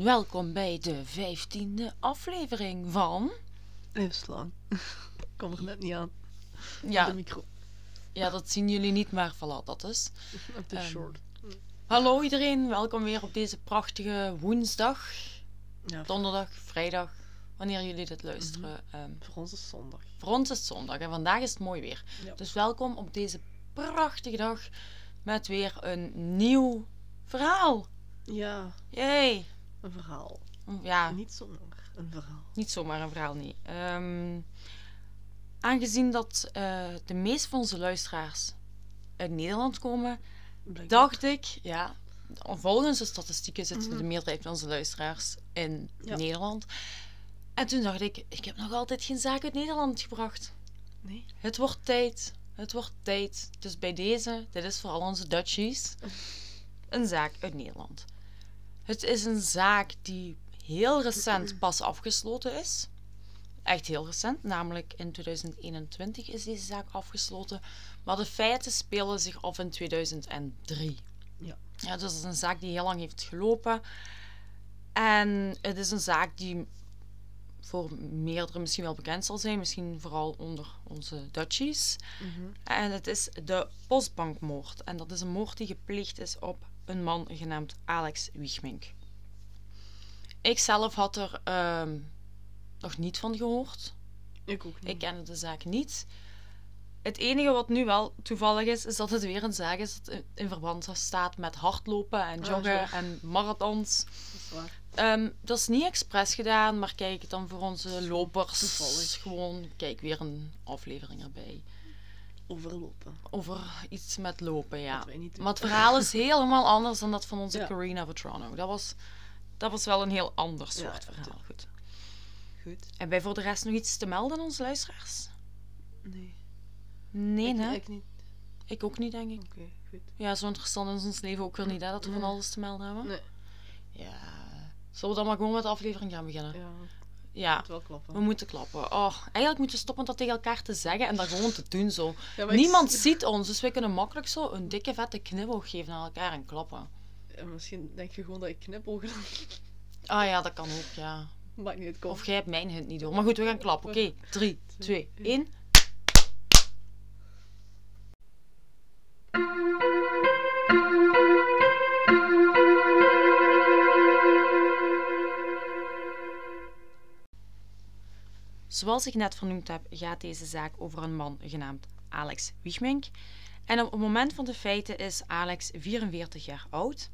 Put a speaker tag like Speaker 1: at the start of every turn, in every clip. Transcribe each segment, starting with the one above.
Speaker 1: En welkom bij de vijftiende aflevering van...
Speaker 2: Even slaan. Ik kom er net niet aan. De
Speaker 1: Ja,
Speaker 2: micro.
Speaker 1: ja dat zien jullie niet, maar voilà, dat is.
Speaker 2: Op de
Speaker 1: Ehm,
Speaker 2: short.
Speaker 1: Hallo iedereen, welkom weer op deze prachtige woensdag,
Speaker 2: Ja,
Speaker 1: donderdag, vrijdag, wanneer jullie dit luisteren. Ehm,
Speaker 2: voor ons is zondag.
Speaker 1: voor ons is het zondag en vandaag is het mooi weer.
Speaker 2: Ja.
Speaker 1: Dus welkom op deze prachtige dag met weer een nieuw verhaal.
Speaker 2: Ja,
Speaker 1: Yay!
Speaker 2: Een verhaal.
Speaker 1: Ja,
Speaker 2: Niet zomaar een verhaal.
Speaker 1: Niet zomaar een verhaal, niet. Ehm, aangezien dat eh, de meeste van onze luisteraars uit Nederland komen,
Speaker 2: Blijkbaar.
Speaker 1: dacht ik, ja, volgens de statistieken zitten
Speaker 2: Mhm.
Speaker 1: de meerderheid van onze luisteraars in
Speaker 2: Ja.
Speaker 1: Nederland. En toen dacht ik, ik heb nog altijd geen zaak uit Nederland gebracht.
Speaker 2: Nee?
Speaker 1: Het wordt tijd. Het wordt tijd. Dus bij deze, dit is voor al onze Dutchies, een zaak uit Nederland. Het is een zaak die heel recent pas afgesloten is. Echt heel recent, namelijk in 2021 is deze zaak afgesloten. Maar de feiten spelen zich af in 2003.
Speaker 2: Ja.
Speaker 1: Ja, dus het is een zaak die heel lang heeft gelopen. En het is een zaak die voor meerdere misschien wel bekend zal zijn. Misschien vooral onder onze Dutchies.
Speaker 2: Mhm.
Speaker 1: En het is de postbankmoord. En dat is een moord die gepleegd is op een man genaamd Alex Wiegmink. Ik zelf had er ehm, nog niet van gehoord.
Speaker 2: Ik ook niet.
Speaker 1: Ik kende de zaak niet. Het enige wat nu wel toevallig is, is dat het weer een zaak is dat in- verband staat met hardlopen en
Speaker 2: Ah,
Speaker 1: joggen en marathons.
Speaker 2: Dat is waar.
Speaker 1: Ehm, dat is niet expres gedaan, maar kijk, dan voor onze lopers
Speaker 2: toevallig.
Speaker 1: gewoon, kijk, weer een aflevering erbij.
Speaker 2: Overlopen.
Speaker 1: Over iets met lopen, ja. Maar het verhaal is helemaal anders dan dat van onze
Speaker 2: Ja.
Speaker 1: Carina Vetrano. Dat was, dat was wel een heel ander soort
Speaker 2: ja,
Speaker 1: verhaal. Goed.
Speaker 2: Goed.
Speaker 1: En wij voor de rest nog iets te melden aan onze luisteraars?
Speaker 2: Nee.
Speaker 1: Nee, hè?
Speaker 2: Ik niet.
Speaker 1: Ik ook niet, denk ik.
Speaker 2: Oké, goed.
Speaker 1: Ja, zo interessant is ons leven ook weer niet, hè? Dat we van alles te melden hebben.
Speaker 2: Nee.
Speaker 1: Ja. Zullen we dan maar gewoon met de aflevering gaan beginnen?
Speaker 2: Ja,
Speaker 1: Ja.
Speaker 2: het wel klappen.
Speaker 1: We moeten klappen. Oh, eigenlijk moeten we stoppen dat tegen elkaar te zeggen en dat gewoon te doen zo.
Speaker 2: Ja, maar ik-
Speaker 1: Niemand ziet ons, dus we kunnen makkelijk zo een dikke vette knipoog geven aan elkaar en klappen.
Speaker 2: Ja, misschien denk je gewoon dat ik dan.
Speaker 1: Ah ja, dat kan ook, ja.
Speaker 2: Maakt niet uit, kom.
Speaker 1: Of jij hebt mijn hint niet door. Maar goed, we gaan klappen. Oké, 3, 2, 1. Zoals ik net vernoemd heb, gaat deze zaak over een man genaamd Alex Wiegmink. En op het moment van de feiten is Alex 44 jaar oud.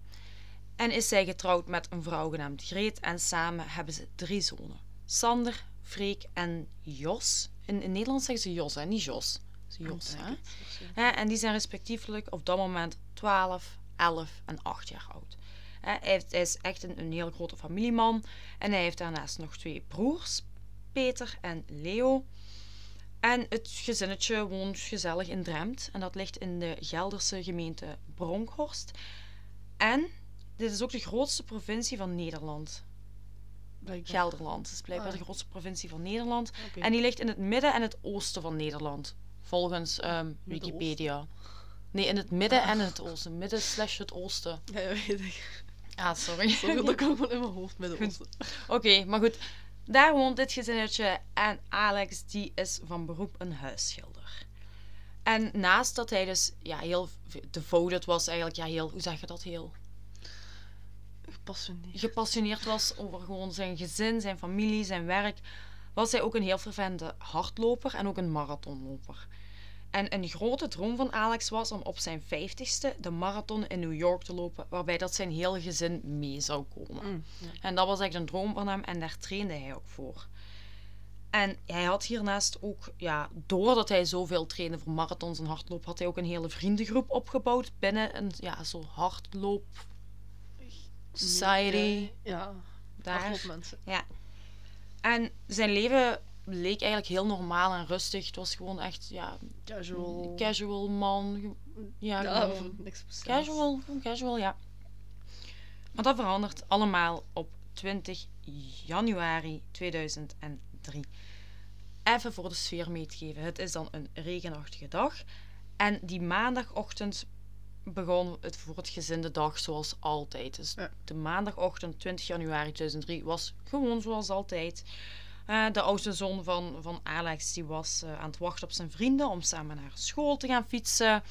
Speaker 1: En is zij getrouwd met een vrouw genaamd Greet. En samen hebben ze drie zonen. Sander, Freek en Jos. In, in Nederland zeggen ze Jos, hè? niet Jos. Jos, hè? En die zijn respectievelijk op dat moment 12, 11 en 8 jaar oud. Hij is echt een, een heel grote familieman. En hij heeft daarnaast nog twee broers, Peter en Leo. En het gezinnetje woont gezellig in Dremt. En dat ligt in de Gelderse gemeente Bronkhorst. En dit is ook de grootste provincie van Nederland.
Speaker 2: Blijkbaar.
Speaker 1: Gelderland is blijkbaar
Speaker 2: Ah.
Speaker 1: de grootste provincie van Nederland. En die ligt in het midden en het oosten van Nederland. Volgens ehm? Wikipedia. Nee, in het midden en het oosten. Midden slash het oosten.
Speaker 2: Ja, weet ik.
Speaker 1: Ah, sorry.
Speaker 2: Sorry, dat kan gewoon in mijn hoofd met de oosten.
Speaker 1: Oké, maar goed. Daar woont dit gezinnetje en Alex die is van beroep een huisschilder. En naast dat hij dus ja, heel devoted was, eigenlijk ja, heel, hoe zeg je dat, heel
Speaker 2: Gepassioneerd.
Speaker 1: gepassioneerd was over gewoon zijn gezin, zijn familie, zijn werk, was hij ook een heel fervente hardloper en ook een marathonloper. En een grote droom van Alex was om op zijn vijftigste de marathon in New York te lopen, waarbij dat zijn hele gezin mee zou komen.
Speaker 2: Mm, ja.
Speaker 1: En dat was echt een droom van hem en daar trainde hij ook voor. En hij had hiernaast ook, ja, doordat hij zoveel trainde voor marathons en hardloop, had hij ook een hele vriendengroep opgebouwd binnen een ja, zo hardloop society.
Speaker 2: Ja,
Speaker 1: Daar.
Speaker 2: hardloopmensen.
Speaker 1: En zijn leven leek eigenlijk heel normaal en rustig. Het was gewoon echt, ja,
Speaker 2: Casual.
Speaker 1: casual man. Ja,
Speaker 2: niks speciaals.
Speaker 1: casual, casual, ja. Maar dat verandert allemaal op 20 januari 2003. Even voor de sfeer mee te geven. Het is dan een regenachtige dag. En die maandagochtend begon het voor het gezin de dag zoals altijd. Dus
Speaker 2: Ja.
Speaker 1: de maandagochtend 20 januari 2003 was gewoon zoals altijd. Eh, de oudste zoon van, van Alex die was eh, aan het wachten op zijn vrienden om samen naar school te gaan fietsen.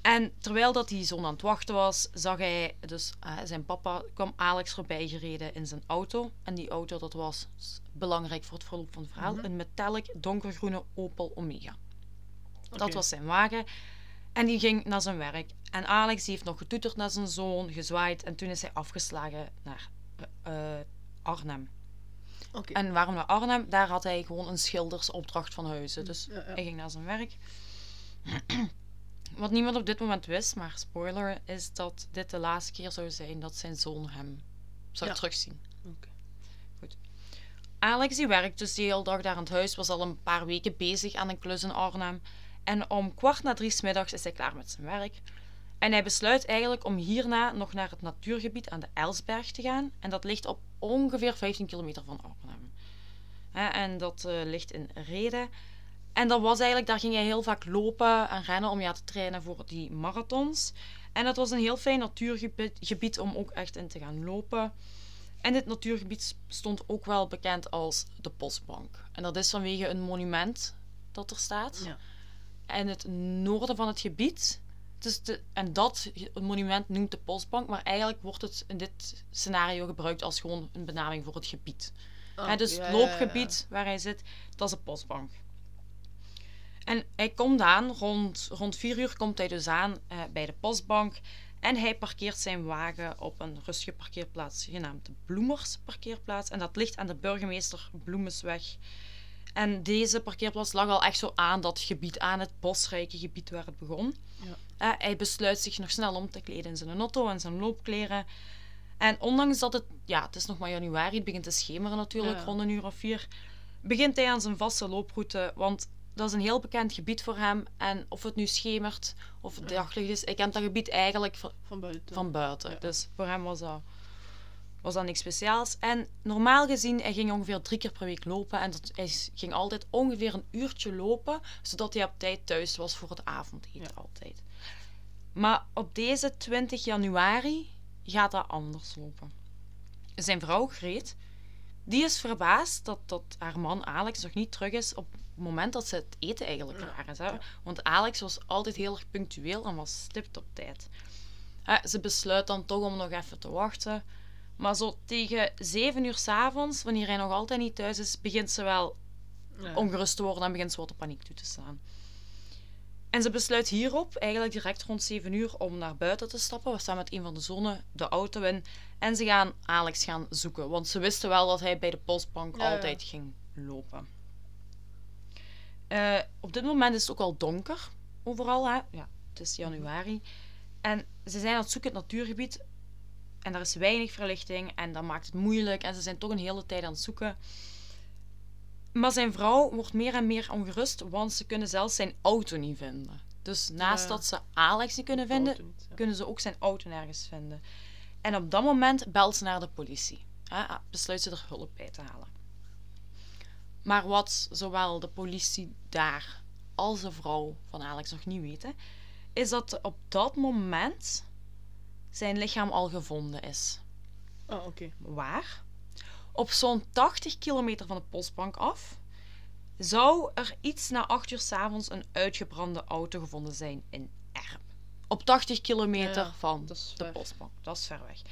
Speaker 1: En terwijl dat die zoon aan het wachten was, zag hij, dus eh, zijn papa kwam Alex voorbij gereden in zijn auto. En die auto, dat was belangrijk voor het verloop van het verhaal,
Speaker 2: Mhm.
Speaker 1: een metallic donkergroene Opel Omega. Dat was zijn wagen. En die ging naar zijn werk. En Alex die heeft nog getoeterd naar zijn zoon, gezwaaid. En toen is hij afgeslagen naar Arnhem. En waarom naar Arnhem? Daar had hij gewoon een schildersopdracht van huizen. Dus
Speaker 2: Ja, ja.
Speaker 1: hij ging naar zijn werk. Wat niemand op dit moment wist, maar spoiler, is dat dit de laatste keer zou zijn dat zijn zoon hem zou
Speaker 2: Ja.
Speaker 1: terugzien.
Speaker 2: Oké.
Speaker 1: Alex die werkt dus de hele dag daar aan het huis, was al een paar weken bezig aan een klus in Arnhem. En om kwart na drie 's middags is hij klaar met zijn werk. En hij besluit eigenlijk om hierna nog naar het natuurgebied aan de Elsberg te gaan. En dat ligt op ongeveer 15 kilometer van Arnhem. En dat eh, ligt in Reden. En dat was eigenlijk, daar ging hij heel vaak lopen en rennen om ja te trainen voor die marathons. En dat was een heel fijn natuurgebied gebied om ook echt in te gaan lopen. En dit natuurgebied stond ook wel bekend als de Postbank. En dat is vanwege een monument dat er staat.
Speaker 2: Ja.
Speaker 1: En het noorden van het gebied. Dus de, en dat monument noemt de Postbank, maar eigenlijk wordt het in dit scenario gebruikt als gewoon een benaming voor het gebied. Hè, dus
Speaker 2: ja,
Speaker 1: het
Speaker 2: ja, ja,
Speaker 1: loopgebied waar hij zit, dat is de postbank. En hij komt aan, rond, rond vier uur komt hij dus aan eh, bij de postbank. En hij parkeert zijn wagen op een rustige parkeerplaats, genaamd de Bloemers parkeerplaats. En dat ligt aan de burgemeester Bloemensweg. En deze parkeerplaats lag al echt zo aan dat gebied, aan het bosrijke gebied waar het begon.
Speaker 2: Ja.
Speaker 1: Eh, hij besluit zich nog snel om te kleden in zijn auto en zijn loopkleren. En ondanks dat het, ja, het is nog maar januari, het begint te schemeren natuurlijk,
Speaker 2: Ja.
Speaker 1: rond een uur of vier, begint hij aan zijn vaste looproute. Want dat is een heel bekend gebied voor hem. En of het nu schemert of het daglicht is, hij kent dat gebied eigenlijk van,
Speaker 2: Van buiten.
Speaker 1: van buiten.
Speaker 2: Ja.
Speaker 1: Dus voor hem was dat, was dat niks speciaals. En normaal gezien, hij ging ongeveer drie keer per week lopen. En dat, hij ging altijd ongeveer een uurtje lopen, zodat hij op tijd thuis was voor het avondeten
Speaker 2: Ja.
Speaker 1: altijd. Maar op deze 20 januari gaat dat anders lopen. Zijn vrouw, Greet, die is verbaasd dat, dat haar man Alex nog niet terug is op het moment dat ze het eten eigenlijk klaar is. Hè? Want Alex was altijd heel erg punctueel en was stipt op tijd. Hè, ze besluit dan toch om nog even te wachten. Maar zo tegen 7 uur s'avonds, wanneer hij nog altijd niet thuis is, begint ze wel
Speaker 2: Ja.
Speaker 1: ongerust te worden en begint ze wat de paniek toe te slaan. En ze besluit hierop, eigenlijk direct rond 7 uur, om naar buiten te stappen. We staan met een van de zonen de auto in. En ze gaan Alex gaan zoeken. Want ze wisten wel dat hij bij de postbank
Speaker 2: Ja, ja.
Speaker 1: altijd ging lopen. Eh, op dit moment is het ook al donker overal. Hè? Ja, het is januari. En ze zijn aan het zoeken in het natuurgebied. En er is weinig verlichting. En dat maakt het moeilijk. En ze zijn toch een hele tijd aan het zoeken. Maar zijn vrouw wordt meer en meer ongerust, want ze kunnen zelfs zijn auto niet vinden. Dus naast
Speaker 2: Ja.
Speaker 1: dat ze Alex niet kunnen vinden,
Speaker 2: Auto niet, ja.
Speaker 1: kunnen ze ook zijn auto nergens vinden. En op dat moment belt ze naar de politie. Hè, besluit ze er hulp bij te halen. Maar wat zowel de politie daar als de vrouw van Alex nog niet weten, is dat op dat moment zijn lichaam al gevonden is.
Speaker 2: Ah, oké.
Speaker 1: Waar? Op zo'n 80 kilometer van de postbank af zou er iets na 8 uur s'avonds een uitgebrande auto gevonden zijn in Erp. Op 80 kilometer
Speaker 2: Ja,
Speaker 1: van de
Speaker 2: ver.
Speaker 1: postbank. Dat is ver weg.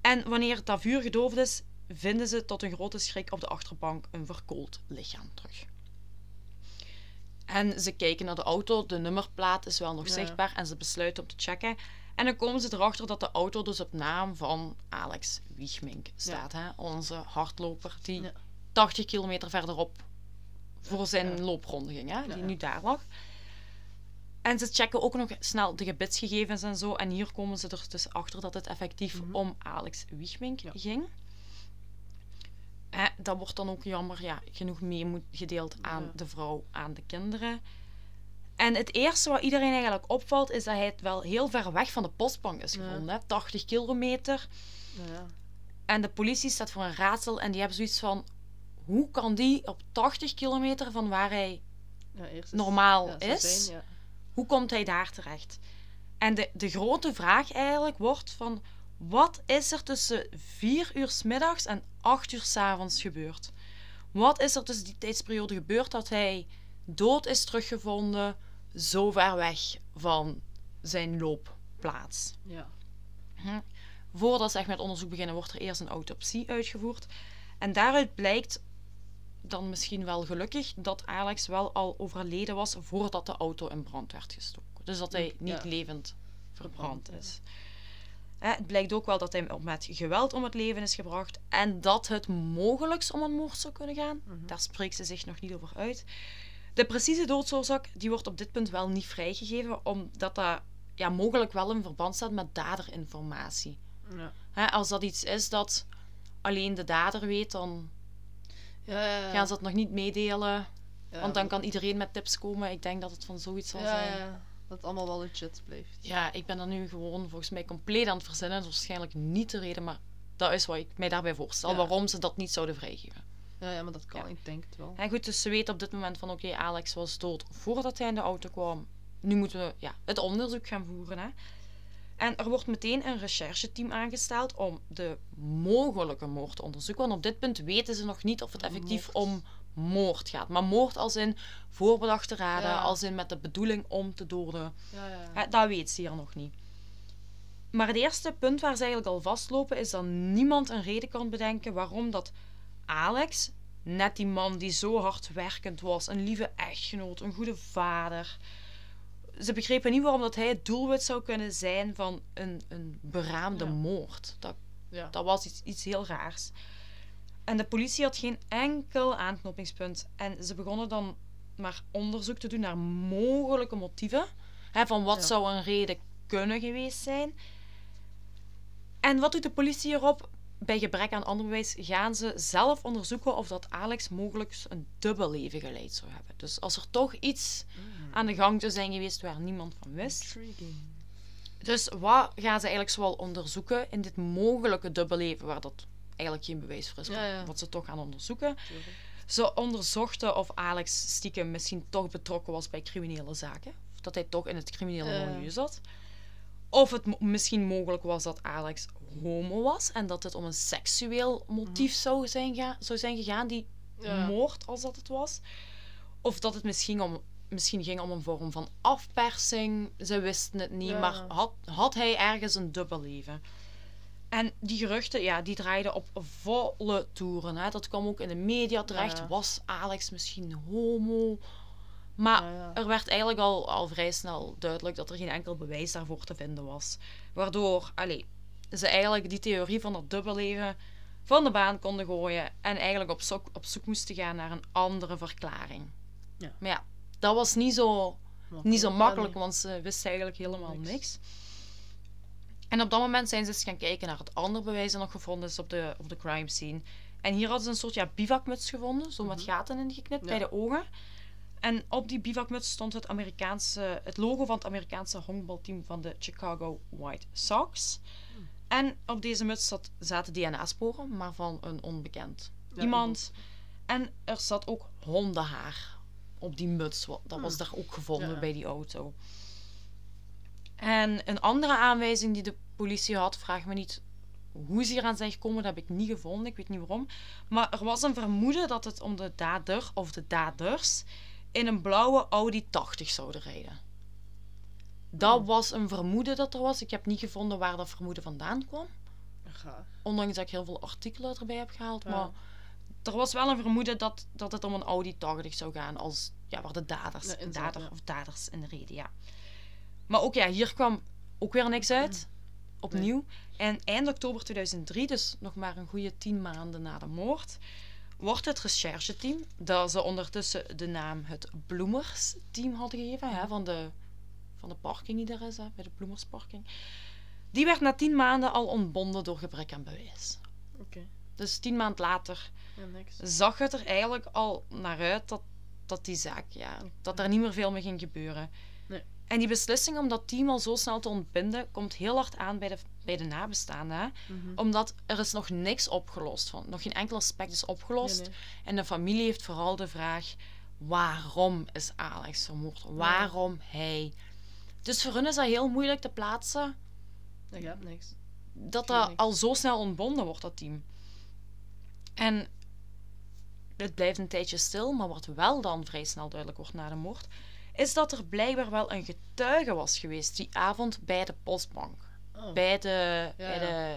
Speaker 1: En wanneer dat vuur gedoofd is, vinden ze tot een grote schrik op de achterbank een verkoold lichaam terug. En ze kijken naar de auto, de nummerplaat is wel nog
Speaker 2: Ja.
Speaker 1: zichtbaar en ze besluiten om te checken. En dan komen ze erachter dat de auto dus op naam van Alex Wiegmink staat. Hè? Onze hardloper die
Speaker 2: Ja.
Speaker 1: 80 kilometer verderop voor zijn loopronde ging, hè? die nu daar lag. En ze checken ook nog snel de gebitsgegevens en zo. En hier komen ze er dus achter dat het effectief
Speaker 2: Mhm.
Speaker 1: om Alex Wiegmink ging. Hè, dat wordt dan ook jammer ja, genoeg meegedeeld aan
Speaker 2: Ja.
Speaker 1: de vrouw, aan de kinderen. En het eerste wat iedereen eigenlijk opvalt, is dat hij het wel heel ver weg van de postbank is gevonden. Hè? 80 kilometer.
Speaker 2: Ja.
Speaker 1: En de politie staat voor een raadsel en die hebben zoiets van... Hoe kan die op 80 kilometer van waar hij...
Speaker 2: Ja,
Speaker 1: Normaal is.
Speaker 2: Zijn.
Speaker 1: Hoe komt hij daar terecht? En de, de grote vraag eigenlijk wordt van... Wat is er tussen 4 uur 's middags en 8 uur 's avonds gebeurd? Wat is er tussen die tijdsperiode gebeurd dat hij dood is teruggevonden, zo ver weg van zijn loopplaats?
Speaker 2: Ja.
Speaker 1: Hm. Voordat ze echt met onderzoek beginnen, wordt er eerst een autopsie uitgevoerd. En daaruit blijkt dan misschien wel gelukkig dat Alex wel al overleden was voordat de auto in brand werd gestoken. Dus dat hij niet
Speaker 2: Ja.
Speaker 1: levend verbrand is. Hè, Het blijkt ook wel dat hij met geweld om het leven is gebracht en dat het mogelijk om een moord zou kunnen gaan.
Speaker 2: Mhm.
Speaker 1: Daar spreekt ze zich nog niet over uit. De precieze doodsoorzaak die wordt op dit punt wel niet vrijgegeven, omdat dat ja, mogelijk wel in verband staat met daderinformatie.
Speaker 2: Ja.
Speaker 1: Hè, als dat iets is dat alleen de dader weet, dan
Speaker 2: Ja,
Speaker 1: gaan ze dat nog niet meedelen. Want dan kan iedereen met tips komen. Ik denk dat het van zoiets zal zijn.
Speaker 2: ja, dat het allemaal wel legit blijft.
Speaker 1: Ja, ik ben dan nu gewoon volgens mij compleet aan het verzinnen. Dat is waarschijnlijk niet de reden, maar dat is wat ik mij daarbij voorstel. Waarom ze dat niet zouden vrijgeven.
Speaker 2: Ja, ja maar dat kan,
Speaker 1: Ja.
Speaker 2: ik denk het wel.
Speaker 1: En goed, dus ze weten op dit moment van oké, Alex was dood voordat hij in de auto kwam. Nu moeten we ja, het onderzoek gaan voeren. Hè. En er wordt meteen een rechercheteam aangesteld om de mogelijke moord te onderzoeken. Want op dit punt weten ze nog niet of het effectief
Speaker 2: Moord.
Speaker 1: om moord gaat. Maar moord als in voorbedachte raden,
Speaker 2: Ja.
Speaker 1: als in met de bedoeling om te doden.
Speaker 2: Ja, ja.
Speaker 1: Hè, dat weet ze hier nog niet. Maar het eerste punt waar ze eigenlijk al vastlopen is dat niemand een reden kan bedenken waarom dat Alex, net die man die zo hard werkend was, een lieve echtgenoot, een goede vader. Ze begrepen niet waarom dat hij het doelwit zou kunnen zijn van een, een beraamde
Speaker 2: Ja.
Speaker 1: moord. Dat,
Speaker 2: ja.
Speaker 1: dat was iets, iets heel raars. En de politie had geen enkel aanknopingspunt. En ze begonnen dan maar onderzoek te doen naar mogelijke motieven. Hè, van wat
Speaker 2: Ja.
Speaker 1: zou een reden kunnen geweest zijn. En wat doet de politie hierop? Bij gebrek aan ander bewijs gaan ze zelf onderzoeken of dat Alex mogelijk een dubbel leven geleid zou hebben. Dus als er toch iets aan de gang zou zijn geweest waar niemand van wist.
Speaker 2: Intriguing.
Speaker 1: Dus wat gaan ze eigenlijk zoal onderzoeken in dit mogelijke dubbelleven, waar dat eigenlijk geen bewijs voor is,
Speaker 2: Ja,
Speaker 1: maar
Speaker 2: ja.
Speaker 1: wat ze toch gaan onderzoeken. Ze onderzochten of Alex stiekem misschien toch betrokken was bij criminele zaken. Of dat hij toch in het criminele milieu zat. Of het misschien mogelijk was dat Alex homo was en dat het om een seksueel motief zou, zijn ga- zou zijn gegaan, die
Speaker 2: Mhm. Ja.
Speaker 1: moord als dat het was. Of dat het misschien, om, misschien ging om een vorm van afpersing. Ze wisten het niet,
Speaker 2: Ja.
Speaker 1: maar had, had hij ergens een dubbelleven? En die geruchten, ja, die draaiden op volle toeren. Hè. Dat kwam ook in de media terecht.
Speaker 2: Ja.
Speaker 1: Was Alex misschien homo? Maar
Speaker 2: Ja, ja.
Speaker 1: er werd eigenlijk al, al vrij snel duidelijk dat er geen enkel bewijs daarvoor te vinden was. Waardoor, allee, ze eigenlijk die theorie van dat dubbelleven van de baan konden gooien en eigenlijk op zoek, op zoek moesten gaan naar een andere verklaring.
Speaker 2: Ja.
Speaker 1: Maar ja, dat was niet zo, niet zo makkelijk, want ze wisten eigenlijk helemaal
Speaker 2: Niks.
Speaker 1: niks. En op dat moment zijn ze eens gaan kijken naar het andere bewijs dat nog gevonden is op de, op de crime scene. En hier hadden ze een soort ja, bivakmuts gevonden, zo met
Speaker 2: Mhm.
Speaker 1: gaten in geknipt
Speaker 2: Ja.
Speaker 1: bij de ogen. En op die bivakmuts stond het, Amerikaanse, het logo van het Amerikaanse honkbalteam van de Chicago White Sox.
Speaker 2: Hmm.
Speaker 1: En op deze muts zat, zaten DNA-sporen, maar van een onbekend
Speaker 2: Ja,
Speaker 1: iemand. En er zat ook hondenhaar op die muts. Dat was
Speaker 2: Hmm.
Speaker 1: daar ook gevonden
Speaker 2: Ja.
Speaker 1: bij die auto. En een andere aanwijzing die de politie had, vraag me niet hoe ze hier aan zijn gekomen, dat heb ik niet gevonden. Ik weet niet waarom. Maar er was een vermoeden dat het om de dader of de daders in een blauwe Audi 80 zouden rijden. Dat
Speaker 2: Hmm.
Speaker 1: was een vermoeden dat er was. Ik heb niet gevonden waar dat vermoeden vandaan kwam. Ondanks dat ik heel veel artikelen erbij heb gehaald.
Speaker 2: Ja.
Speaker 1: Maar er was wel een vermoeden dat, dat het om een Audi 80 zou gaan. Als, ja, waar de daders,
Speaker 2: Ja,
Speaker 1: dader
Speaker 2: ja.
Speaker 1: of daders in reden, ja. Maar ook ja, hier kwam ook weer niks uit. Opnieuw. En eind oktober 2003, dus nog maar een goede tien maanden na de moord, wordt het rechercheteam, dat ze ondertussen de naam het Bloemers-team hadden gegeven, hè, van, de, van de parking die er is, hè, bij de Bloemersparking, die werd na tien maanden al ontbonden door gebrek aan bewijs.
Speaker 2: Oké.
Speaker 1: Dus tien maanden later
Speaker 2: Ja, niks.
Speaker 1: zag het er eigenlijk al naar uit dat, dat die zaak, ja, dat er niet meer veel mee ging gebeuren.
Speaker 2: Nee.
Speaker 1: En die beslissing om dat team al zo snel te ontbinden, komt heel hard aan bij de, bij de nabestaanden. Hè?
Speaker 2: Mhm.
Speaker 1: Omdat er is nog niks opgelost van. Nog geen enkel aspect is opgelost.
Speaker 2: Nee, nee.
Speaker 1: En de familie heeft vooral de vraag: waarom is Alex vermoord? Waarom hij? Dus voor hun is dat heel moeilijk te plaatsen
Speaker 2: Dat gaat niks.
Speaker 1: dat dat al zo snel ontbonden wordt, dat team. En het blijft een tijdje stil, maar wat wel dan vrij snel duidelijk wordt na de moord, is dat er blijkbaar wel een getuige was geweest die avond bij de postbank.
Speaker 2: Oh,
Speaker 1: Bij de,
Speaker 2: Ja,
Speaker 1: bij de...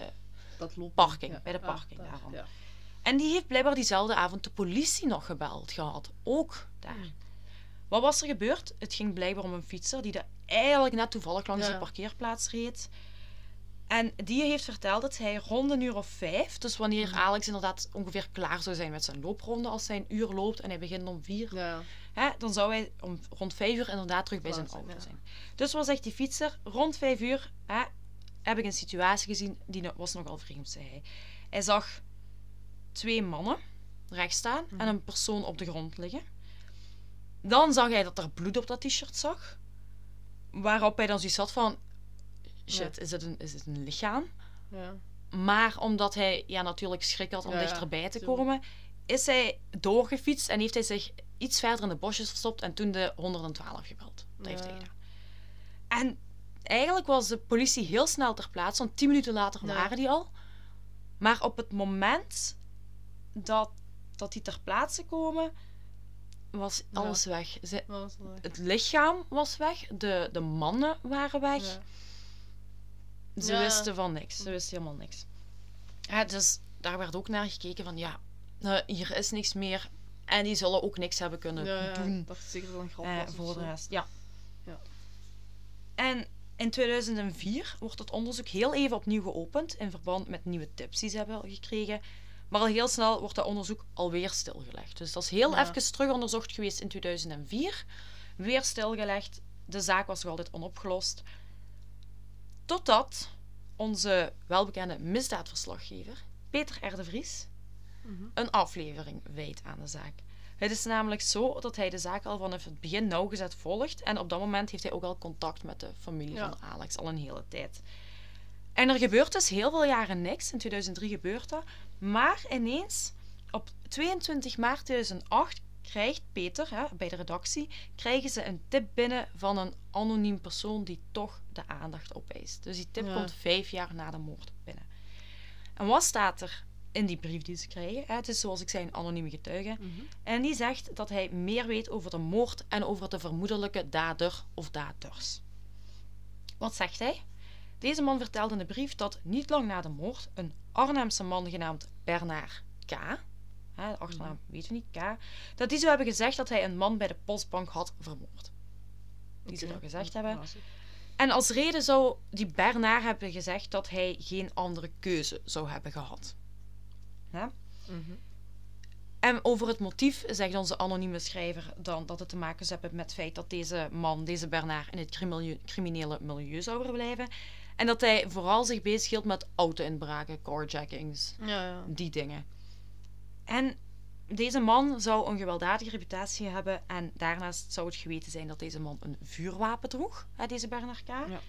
Speaker 2: dat loopt.
Speaker 1: parking, bij de parking daarvan.
Speaker 2: Ja.
Speaker 1: En die heeft blijkbaar diezelfde avond de politie nog gebeld gehad. Ook daar. Wat was er gebeurd? Het ging blijkbaar om een fietser die er eigenlijk net toevallig langs
Speaker 2: Ja.
Speaker 1: de parkeerplaats reed. En die heeft verteld dat hij rond een uur of vijf, dus wanneer Alex inderdaad ongeveer klaar zou zijn met zijn loopronde, als hij een uur loopt en hij begint om vier,
Speaker 2: Ja.
Speaker 1: hè, dan zou hij om, rond vijf uur inderdaad terug bij zijn auto
Speaker 2: ja.
Speaker 1: zijn. Dus wat zegt die fietser? Rond vijf uur hè, heb ik een situatie gezien die was nogal vreemd, zei hij. Hij zag twee mannen rechts staan en een persoon op de grond liggen. Dan zag hij dat er bloed op dat t-shirt zag. Waarop hij dan zoiets had van... Shit, is, het een, is het een lichaam?
Speaker 2: Ja.
Speaker 1: Maar omdat hij ja, natuurlijk schrik had om
Speaker 2: Ja,
Speaker 1: dichterbij te komen, is hij doorgefietst en heeft hij zich iets verder in de bosjes verstopt en toen de 112 gebeld. Dat heeft hij gedaan. En eigenlijk was de politie heel snel ter plaatse, want tien minuten later waren die al. Maar op het moment dat, dat die ter plaatse komen, was
Speaker 2: Ja.
Speaker 1: alles weg. Ze-
Speaker 2: Wat was dat?
Speaker 1: het lichaam was weg, de, de mannen waren weg.
Speaker 2: Ja.
Speaker 1: Ze wisten van niks. Ze wisten helemaal niks. Ja, dus daar werd ook naar gekeken van ja, nou, hier is niks meer. En die zullen ook niks hebben kunnen
Speaker 2: Ja,
Speaker 1: doen
Speaker 2: ik dacht zeker dat het een grap
Speaker 1: eh, voor de rest. Ja.
Speaker 2: Ja.
Speaker 1: En in 2004 wordt het onderzoek heel even opnieuw geopend in verband met nieuwe tips die ze hebben gekregen. Maar al heel snel wordt dat onderzoek alweer stilgelegd. Dus dat is heel
Speaker 2: Ja.
Speaker 1: even terug onderzocht geweest in 2004. Weer stilgelegd. De zaak was nog altijd onopgelost. Totdat onze welbekende misdaadverslaggever, Peter R. de Vries,
Speaker 2: Mhm.
Speaker 1: een aflevering wijdt aan de zaak. Het is namelijk zo dat hij de zaak al vanaf het begin nauwgezet volgt. En op dat moment heeft hij ook al contact met de familie
Speaker 2: Ja.
Speaker 1: van Alex, al een hele tijd. En er gebeurt dus heel veel jaren niks. In 2003 gebeurt dat. Maar ineens, op 22 maart 2008, krijgt Peter, hè, bij de redactie, krijgen ze een tip binnen van een anoniem persoon die toch de aandacht opeist. Dus die tip
Speaker 2: Ja.
Speaker 1: komt vijf jaar na de moord binnen. En wat staat er in die brief die ze krijgen? Hè, Het is zoals ik zei een anonieme getuige.
Speaker 2: Mhm.
Speaker 1: En die zegt dat hij meer weet over de moord en over de vermoedelijke dader of daders. Wat zegt hij? Deze man vertelde in de brief dat niet lang na de moord een Arnhemse man genaamd Bernard K. Hè, de achternaam weten we niet, K. Dat die zou hebben gezegd dat hij een man bij de postbank had vermoord. Die ze
Speaker 2: Oké.
Speaker 1: dat gezegd hebben. En als reden zou die Bernard hebben gezegd dat hij geen andere keuze zou hebben gehad. Hè?
Speaker 2: Mhm.
Speaker 1: En over het motief zegt onze anonieme schrijver dan dat het te maken zou hebben met het feit dat deze man, deze Bernard, in het criminele milieu zou verblijven. En dat hij vooral zich bezighield met auto-inbraken, carjackings,
Speaker 2: Ja, ja.
Speaker 1: die dingen. En deze man zou een gewelddadige reputatie hebben en daarnaast zou het geweten zijn dat deze man een vuurwapen droeg, hè, deze Bernard K.
Speaker 2: Ja.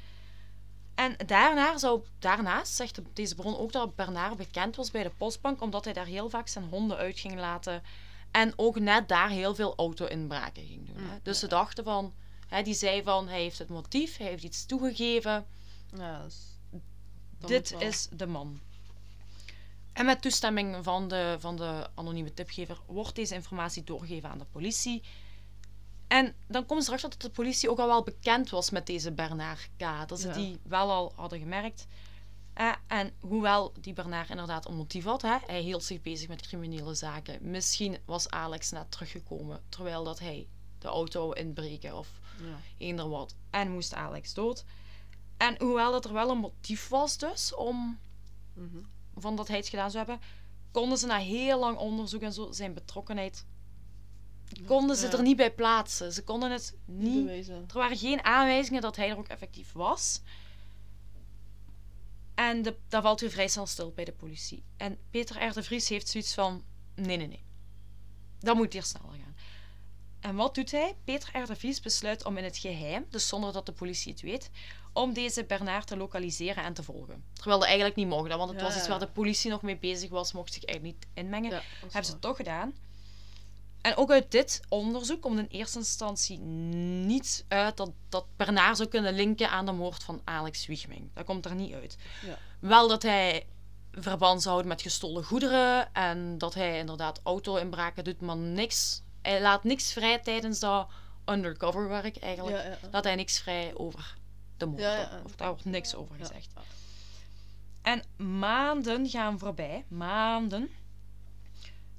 Speaker 1: En daarna zou, daarnaast zegt deze bron ook dat Bernard bekend was bij de postbank, omdat hij daar heel vaak zijn honden uit ging laten. En ook net daar heel veel auto-inbraken ging doen. Hè.
Speaker 2: Mm,
Speaker 1: Dus ze dachten van, hè, die zei van, hij heeft het motief, hij heeft iets toegegeven.
Speaker 2: Ja, dus
Speaker 1: Dit is de man. En met toestemming van de, van de anonieme tipgever wordt deze informatie doorgegeven aan de politie. En dan komen ze erachter dat de politie ook al wel bekend was met deze Bernard K. Dat ze
Speaker 2: Ja.
Speaker 1: die wel al hadden gemerkt. Eh, en hoewel die Bernard inderdaad een motief had, hè, hij hield zich bezig met criminele zaken. Misschien was Alex net teruggekomen terwijl dat hij de auto inbreken of
Speaker 2: Ja.
Speaker 1: eender wat. En moest Alex dood. En hoewel dat er wel een motief was dus om
Speaker 2: Mhm.
Speaker 1: van dat hij het gedaan zou hebben, konden ze na heel lang onderzoek en zo zijn betrokkenheid konden ze
Speaker 2: Ja.
Speaker 1: er niet bij plaatsen. Ze konden het
Speaker 2: Niet
Speaker 1: niet.
Speaker 2: bewezen.
Speaker 1: Er waren geen aanwijzingen dat hij er ook effectief was. En de, dat valt weer vrij snel stil bij de politie. En Peter R. de Vries heeft zoiets van: nee, nee, nee. Dat moet hier sneller gaan. En wat doet hij? Peter R. de Vries besluit om in het geheim, dus zonder dat de politie het weet, om deze Bernard te lokaliseren en te volgen. Terwijl dat eigenlijk niet mocht, want het
Speaker 2: Ja,
Speaker 1: was iets waar de politie nog mee bezig was, mocht zich eigenlijk niet inmengen.
Speaker 2: Ja, dat
Speaker 1: Hebben ze toch gedaan. En ook uit dit onderzoek komt in eerste instantie niet uit dat, dat Bernard zou kunnen linken aan de moord van Alex Wiegming. Dat komt er niet uit.
Speaker 2: Ja.
Speaker 1: Wel dat hij verband zou houden met gestolen goederen en dat hij inderdaad auto-inbraken doet, maar niks. Hij laat niks vrij tijdens dat undercover werk eigenlijk.
Speaker 2: Ja, ja, ja.
Speaker 1: Laat hij niks vrij over de moord.
Speaker 2: Ja, ja.
Speaker 1: Of daar wordt niks over gezegd. En maanden gaan voorbij, maanden,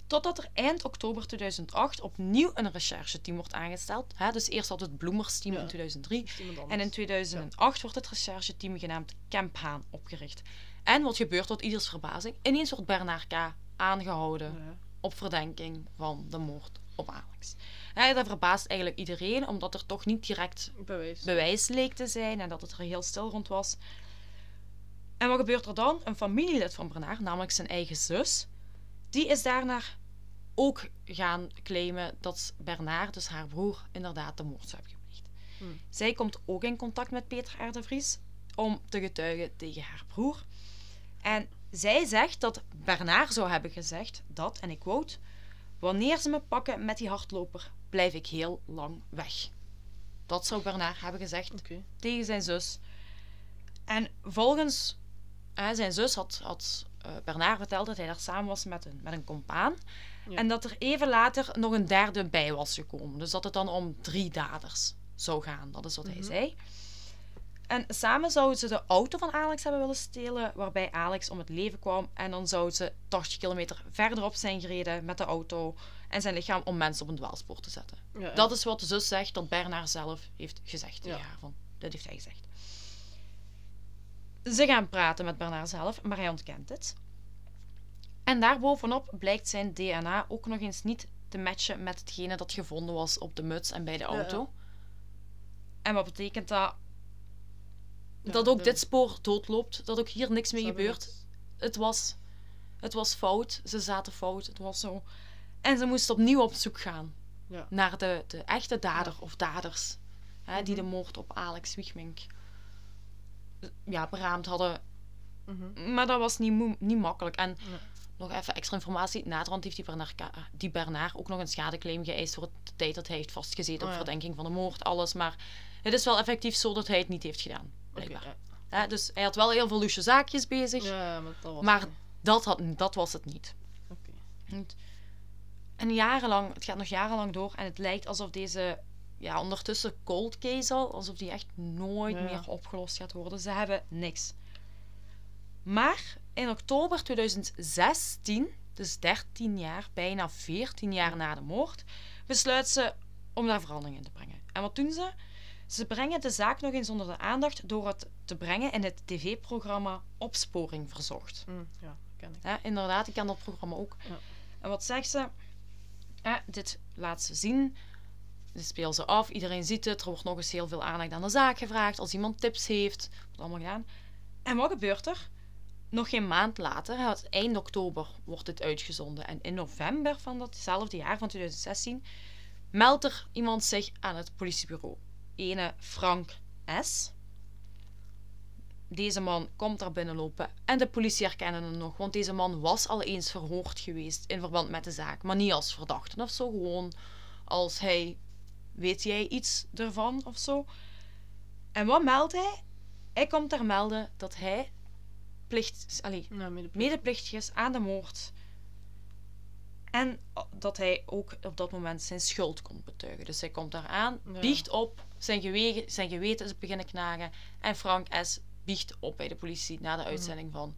Speaker 1: totdat er eind oktober 2008 opnieuw een rechercheteam wordt aangesteld. Hè, dus eerst had het Bloemers-team
Speaker 2: Ja.
Speaker 1: in 2003
Speaker 2: Is iemand
Speaker 1: en in 2008 wordt het rechercheteam genaamd Camp Haan opgericht. En wat gebeurt tot ieders verbazing? Ineens wordt Bernard K. aangehouden op verdenking van de moord op Alex. Hè, dat verbaast eigenlijk iedereen, omdat er toch niet direct
Speaker 2: Bewijs.
Speaker 1: bewijs leek te zijn en dat het er heel stil rond was. En wat gebeurt er dan? Een familielid van Bernard, namelijk zijn eigen zus, die is daarna ook gaan claimen dat Bernard, dus haar broer, inderdaad de moord zou hebben gepleegd.
Speaker 2: Hmm.
Speaker 1: Zij komt ook in contact met Peter R. de Vries om te getuigen tegen haar broer. En zij zegt dat Bernard zou hebben gezegd dat, en ik quote, wanneer ze me pakken met die hardloper, blijf ik heel lang weg. Dat zou Bernard hebben gezegd tegen zijn zus. En volgens hè, zijn zus had, had eh, Bernard verteld dat hij daar samen was met een, met een compaan.
Speaker 2: Ja.
Speaker 1: En dat er even later nog een derde bij was gekomen. Dus dat het dan om drie daders zou gaan. Dat is wat hij
Speaker 2: Mhm.
Speaker 1: zei. En samen zouden ze de auto van Alex hebben willen stelen, waarbij Alex om het leven kwam. En dan zouden ze 80 kilometer verderop zijn gereden met de auto en zijn lichaam om mensen op een dwaalspoor te zetten.
Speaker 2: Ja.
Speaker 1: Dat is wat de zus zegt, dat Bernard zelf heeft gezegd tegen
Speaker 2: Ja.
Speaker 1: haar. Van, dat heeft hij gezegd. Ze gaan praten met Bernard zelf, maar hij ontkent het. En daarbovenop blijkt zijn DNA ook nog eens niet te matchen met hetgene dat gevonden was op de muts en bij de
Speaker 2: Ja,
Speaker 1: auto. En wat betekent dat?
Speaker 2: Ja,
Speaker 1: dat ook
Speaker 2: de-
Speaker 1: dit spoor doodloopt, dat ook hier niks mee gebeurt. Het was, het was fout, ze zaten fout, het was zo. En ze moesten opnieuw op zoek gaan
Speaker 2: Ja.
Speaker 1: naar de, de echte dader of daders. Hè, Die de
Speaker 2: Mhm.
Speaker 1: moord op Alex Wiegmink ja, beraamd hadden.
Speaker 2: Mhm.
Speaker 1: Maar dat was niet, niet makkelijk. En nog even extra informatie. Naderhand heeft die Bernard, Ka- die Bernard ook nog een schadeclaim geëist voor de tijd dat hij heeft vastgezeten
Speaker 2: Oh
Speaker 1: op
Speaker 2: ja.
Speaker 1: verdenking van de moord, alles. Maar het is wel effectief zo dat hij het niet heeft gedaan,
Speaker 2: ja.
Speaker 1: Dus hij had wel heel veel loesje zaakjes bezig,
Speaker 2: Ja, maar dat was
Speaker 1: maar dat, had, dat was het niet.
Speaker 2: Oké.
Speaker 1: En jarenlang, het gaat nog jarenlang door en het lijkt alsof deze ja, ondertussen cold case al, alsof die echt nooit
Speaker 2: Ja.
Speaker 1: meer opgelost gaat worden. Ze hebben niks. Maar in oktober 2016, dus 13 jaar, bijna 14 jaar na de moord, besluit ze om daar verandering in te brengen. En wat doen ze? Ze brengen de zaak nog eens onder de aandacht door het te brengen in het tv-programma Opsporing Verzocht.
Speaker 2: Hm, ja, ken ik.
Speaker 1: Ja, inderdaad, ik ken dat programma ook.
Speaker 2: Ja.
Speaker 1: En wat zegt ze? Ja, dit laat ze zien. Dit speel ze af. Iedereen ziet het. Er wordt nog eens heel veel aandacht aan de zaak gevraagd. Als iemand tips heeft, wordt allemaal gedaan. En wat gebeurt er? Nog geen maand later, eind oktober, wordt dit uitgezonden. En in november van datzelfde jaar, van 2016, meldt er iemand zich aan het politiebureau. Ene Frank S. Deze man komt daar binnenlopen en de politie herkennen hem nog, want deze man was al eens verhoord geweest in verband met de zaak, maar niet als verdachte of zo, gewoon als hij, weet jij iets ervan of zo. En wat meldt hij? Hij komt daar melden dat hij plicht, allee,
Speaker 2: Nou, medeplicht.
Speaker 1: medeplichtig is aan de moord. En dat hij ook op dat moment zijn schuld komt betuigen. Dus hij komt daar aan,
Speaker 2: Ja.
Speaker 1: biecht op, zijn, gewegen, zijn geweten is beginnen knagen. En Frank S. biecht op bij de politie na de uitzending van...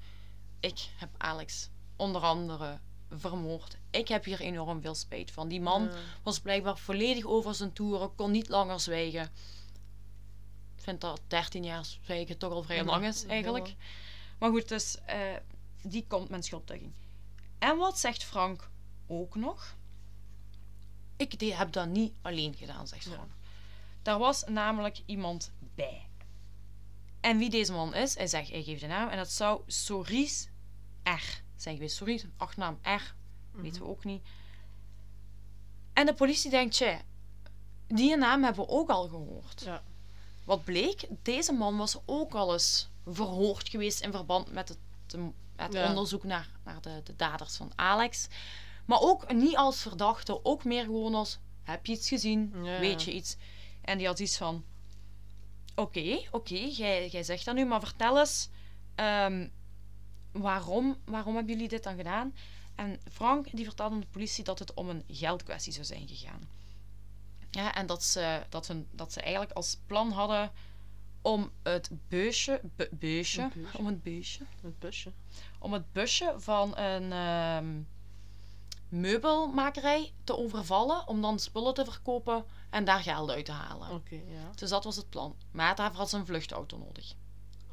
Speaker 1: Ik heb Alex onder andere vermoord. Ik heb hier enorm veel spijt van. Die man was blijkbaar volledig over zijn toeren, kon niet langer zwijgen. Ik vind dat 13 jaar zwijgen toch al vrij
Speaker 2: Ja,
Speaker 1: lang is, eigenlijk. Maar goed, dus eh, die komt met schuldtuiging. En wat zegt Frank ook nog? Ik die heb dat niet alleen gedaan, zegt
Speaker 2: Ja.
Speaker 1: Frank. Daar was namelijk iemand bij. En wie deze man is, hij zegt, hij geeft de naam. En dat zou Soris R zijn geweest. Soris, achternaam R, weten we ook niet. En de politie denkt, tja, die naam hebben we ook al gehoord.
Speaker 2: Ja.
Speaker 1: Wat bleek, deze man was ook al eens verhoord geweest in verband met het, het
Speaker 2: Ja.
Speaker 1: onderzoek naar, naar de, de daders van Alex. Maar ook niet als verdachte, ook meer gewoon als: heb je iets gezien?
Speaker 2: Ja.
Speaker 1: Weet je iets? En die had iets van: oké, oké, jij, jij zegt dat nu, maar vertel eens, ehm, waarom, waarom hebben jullie dit dan gedaan? En Frank die vertelde aan de politie dat het om een geldkwestie zou zijn gegaan. Ja, en dat ze, dat, hun, dat ze eigenlijk als plan hadden om het beusje, bu- beusje,
Speaker 2: Een beusje.
Speaker 1: om het beusje,
Speaker 2: Het busje.
Speaker 1: om het busje van een ehm, meubelmakerij te overvallen, om dan spullen te verkopen en daar geld uit te halen.
Speaker 2: Oké, ja.
Speaker 1: Dus dat was het plan. Maar daarvoor had ze een vluchtauto nodig.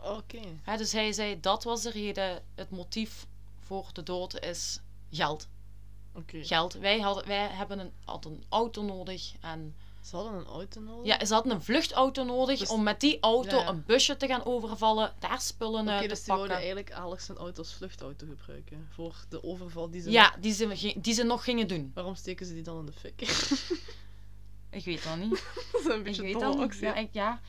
Speaker 2: Oké.
Speaker 1: Dus hij zei dat was de reden, het motief voor de dood is geld.
Speaker 2: Oké.
Speaker 1: Geld. Wij, hadden, wij hebben een, hadden een auto nodig en
Speaker 2: Ze hadden een auto nodig?
Speaker 1: ja, ze hadden een vluchtauto nodig
Speaker 2: Dus-
Speaker 1: om met die auto
Speaker 2: Ja, ja.
Speaker 1: een busje te gaan overvallen, daar spullen
Speaker 2: Oké,
Speaker 1: uit
Speaker 2: dus
Speaker 1: te
Speaker 2: die wouden
Speaker 1: pakken.
Speaker 2: eigenlijk Alex zijn auto als vluchtauto gebruiken. Voor de overval die ze...
Speaker 1: Ja, die ze, die ze nog gingen doen.
Speaker 2: Waarom steken ze die dan in de fik?
Speaker 1: Ik weet dat niet.
Speaker 2: dat is een
Speaker 1: Ik
Speaker 2: beetje
Speaker 1: weet
Speaker 2: een
Speaker 1: dat niet. Ja, ik, ja.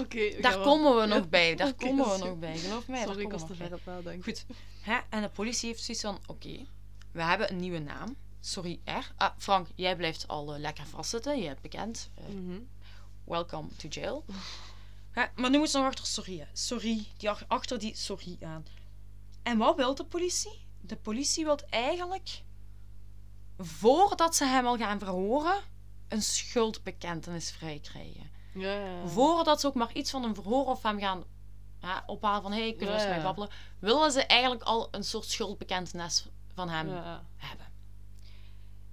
Speaker 2: Oké,
Speaker 1: Daar
Speaker 2: gaan we-
Speaker 1: komen we nog bij. Daar komen we nog bij. Geloof mij,
Speaker 2: Sorry, ik was te ver het nadenken.
Speaker 1: Goed. Hè? En de politie heeft zoiets van: oké, we hebben een nieuwe naam. Sorry, R. Ah, Frank, jij blijft al eh, lekker vastzitten. Je hebt bekend. Eh,
Speaker 2: Mhm.
Speaker 1: welcome to jail. Hè, maar nu moet ze nog achter sorry. hè. Sorry. Die, ach- achter die sorry aan. En wat wil de politie? De politie wil eigenlijk, voordat ze hem al gaan verhoren, een schuldbekentenis vrij krijgen.
Speaker 2: Ja, ja.
Speaker 1: Voordat ze ook maar iets van een verhoor of hem gaan ja, ophalen van hé, hey, kunnen we eens mee babbelen, willen ze eigenlijk al een soort schuldbekentenis van hem hebben.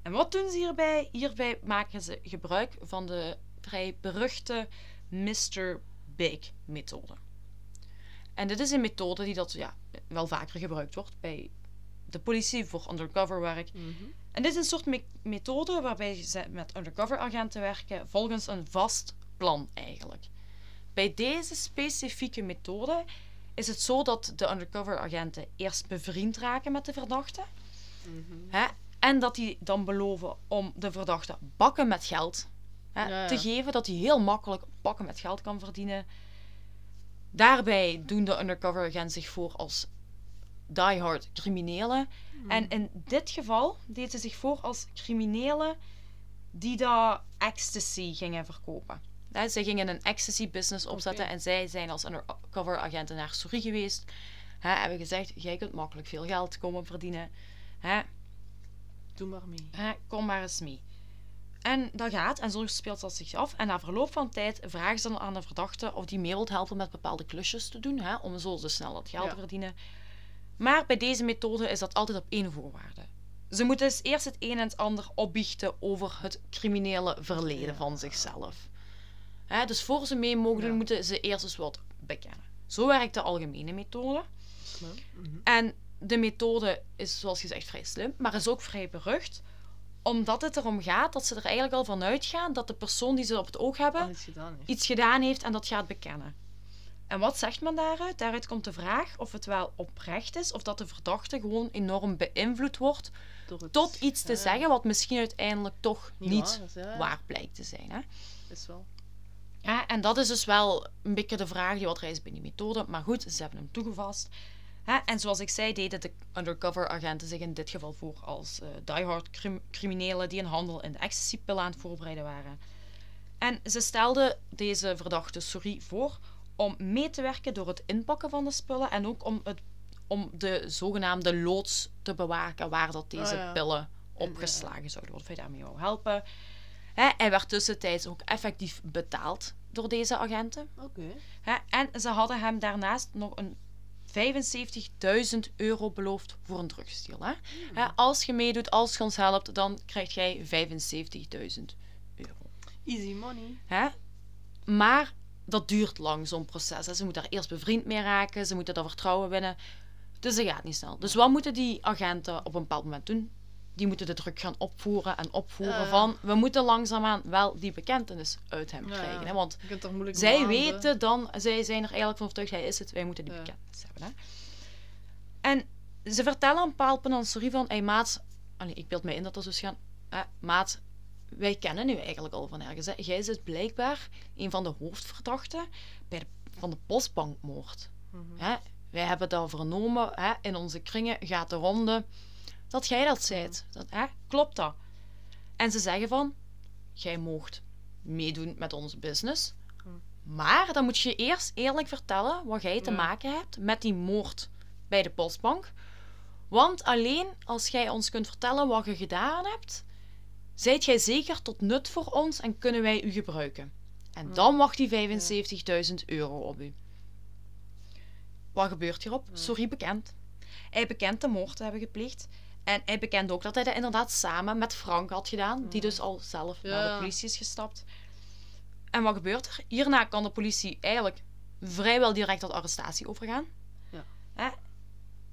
Speaker 1: En wat doen ze hierbij? Hierbij maken ze gebruik van de vrij beruchte Mr. Big methode. En dit is een methode die dat, ja, wel vaker gebruikt wordt bij de politie voor undercover werk.
Speaker 2: Mhm.
Speaker 1: En dit is een soort me- methode waarbij ze met undercover agenten werken volgens een vast plan eigenlijk. Bij deze specifieke methode is het zo dat de undercover agenten eerst bevriend raken met de verdachte.
Speaker 2: Mhm.
Speaker 1: Hè? En dat die dan beloven om de verdachte bakken met geld hè,
Speaker 2: Ja, ja.
Speaker 1: te geven. Dat hij heel makkelijk bakken met geld kan verdienen. Daarbij doen de undercover agenten zich voor als diehard criminelen.
Speaker 2: Hmm.
Speaker 1: En in dit geval deed ze zich voor als criminelen die daar ecstasy gingen verkopen. Hè, zij gingen een ecstasy business opzetten en zij zijn als undercover agenten naar Souris geweest. Hè, hebben gezegd, jij kunt makkelijk veel geld komen verdienen. Hè,
Speaker 2: Doe maar mee.
Speaker 1: Hè, kom maar eens mee. En dat gaat, en zo speelt dat zich af. En na verloop van tijd vragen ze dan aan de verdachte of die mee wilt helpen met bepaalde klusjes te doen, hè, om zo dus snel dat geld
Speaker 2: Ja.
Speaker 1: te verdienen. Maar bij deze methode is dat altijd op één voorwaarde. Ze moeten dus eerst het een en het ander opbiechten over het criminele verleden
Speaker 2: Ja.
Speaker 1: van zichzelf. Dus voor ze mee mogen doen,
Speaker 2: Ja.
Speaker 1: moeten ze eerst eens wat bekennen. Zo werkt de algemene methode.
Speaker 2: Mhm.
Speaker 1: En de methode is, zoals gezegd, vrij slim, maar is ook vrij berucht. Omdat het erom gaat dat ze er eigenlijk al van uitgaan dat de persoon die ze op het oog hebben
Speaker 2: gedaan
Speaker 1: iets gedaan heeft en dat gaat bekennen. En wat zegt men daaruit? Daaruit komt de vraag of het wel oprecht is of dat de verdachte gewoon enorm beïnvloed wordt
Speaker 2: het-
Speaker 1: tot iets te
Speaker 2: ja,
Speaker 1: zeggen wat misschien uiteindelijk toch
Speaker 2: niet
Speaker 1: niet,
Speaker 2: waar is, ja, ja.
Speaker 1: waar blijkt te zijn. Hè?
Speaker 2: Is wel.
Speaker 1: Ja, en dat is dus wel een beetje de vraag die wat reist bij die methode. Maar goed, ze hebben hem toegevast. Hè, en zoals ik zei, deden de undercover agenten zich in dit geval voor als eh diehard crim- criminelen die een handel in de ecstasy-pillen aan het voorbereiden waren. En ze stelden deze verdachte Souris voor om mee te werken door het inpakken van de spullen en ook om, het, om de zogenaamde loods te bewaken waar dat deze
Speaker 2: ja.
Speaker 1: pillen opgeslagen zouden worden. Of hij daarmee wou helpen. Hij werd tussentijds ook effectief betaald door deze agenten.
Speaker 2: Oké.
Speaker 1: En ze hadden hem daarnaast nog een 75.000 euro beloofd voor een drugsdeal. Hè. Hè, als je meedoet, als je ons helpt, dan krijg jij 75.000 euro.
Speaker 2: Easy money.
Speaker 1: Hè? Maar dat duurt lang, zo'n proces. Hè. Ze moeten daar eerst bevriend mee raken, ze moeten dat vertrouwen winnen. Dus dat gaat niet snel. Dus wat moeten die agenten op een bepaald moment doen? Die moeten de druk gaan opvoeren en opvoeren
Speaker 2: Ja.
Speaker 1: van... We moeten langzaamaan wel die bekentenis uit hem krijgen. Hè? Want zij
Speaker 2: maanden-
Speaker 1: weten dan... Zij zijn er eigenlijk van overtuigd, hij is het. Wij moeten die
Speaker 2: Ja.
Speaker 1: bekentenis hebben. Hè? En ze vertellen een bepaald Sorry van... Hey, maat... Allee, ik beeld mij in dat dat zo is gaan... Hè, maat, wij kennen nu eigenlijk al van ergens. Hè. Jij zit blijkbaar een van de hoofdverdachten bij de, van de postbankmoord.
Speaker 2: Mhm.
Speaker 1: Hè. Wij hebben dat vernomen. Hè. In onze kringen gaat de ronde dat jij dat zijt. Dat, hè? Klopt dat? En ze zeggen van, jij moogt meedoen met onze business. Maar dan moet je eerst eerlijk vertellen wat jij te maken hebt met die moord bij de postbank. Want alleen als jij ons kunt vertellen wat je gedaan hebt, zijt jij zeker tot nut voor ons en kunnen wij u gebruiken. En dan mag die 75.000 euro op u. Wat gebeurt hierop? Sorry bekend. Hij bekent de moord te hebben gepleegd. En hij bekent ook dat hij dat inderdaad samen met Frank had gedaan, die dus al zelf naar de politie is gestapt. En wat gebeurt er? Hierna kan de politie eigenlijk vrijwel direct tot arrestatie overgaan.
Speaker 2: Ja.
Speaker 1: Hè?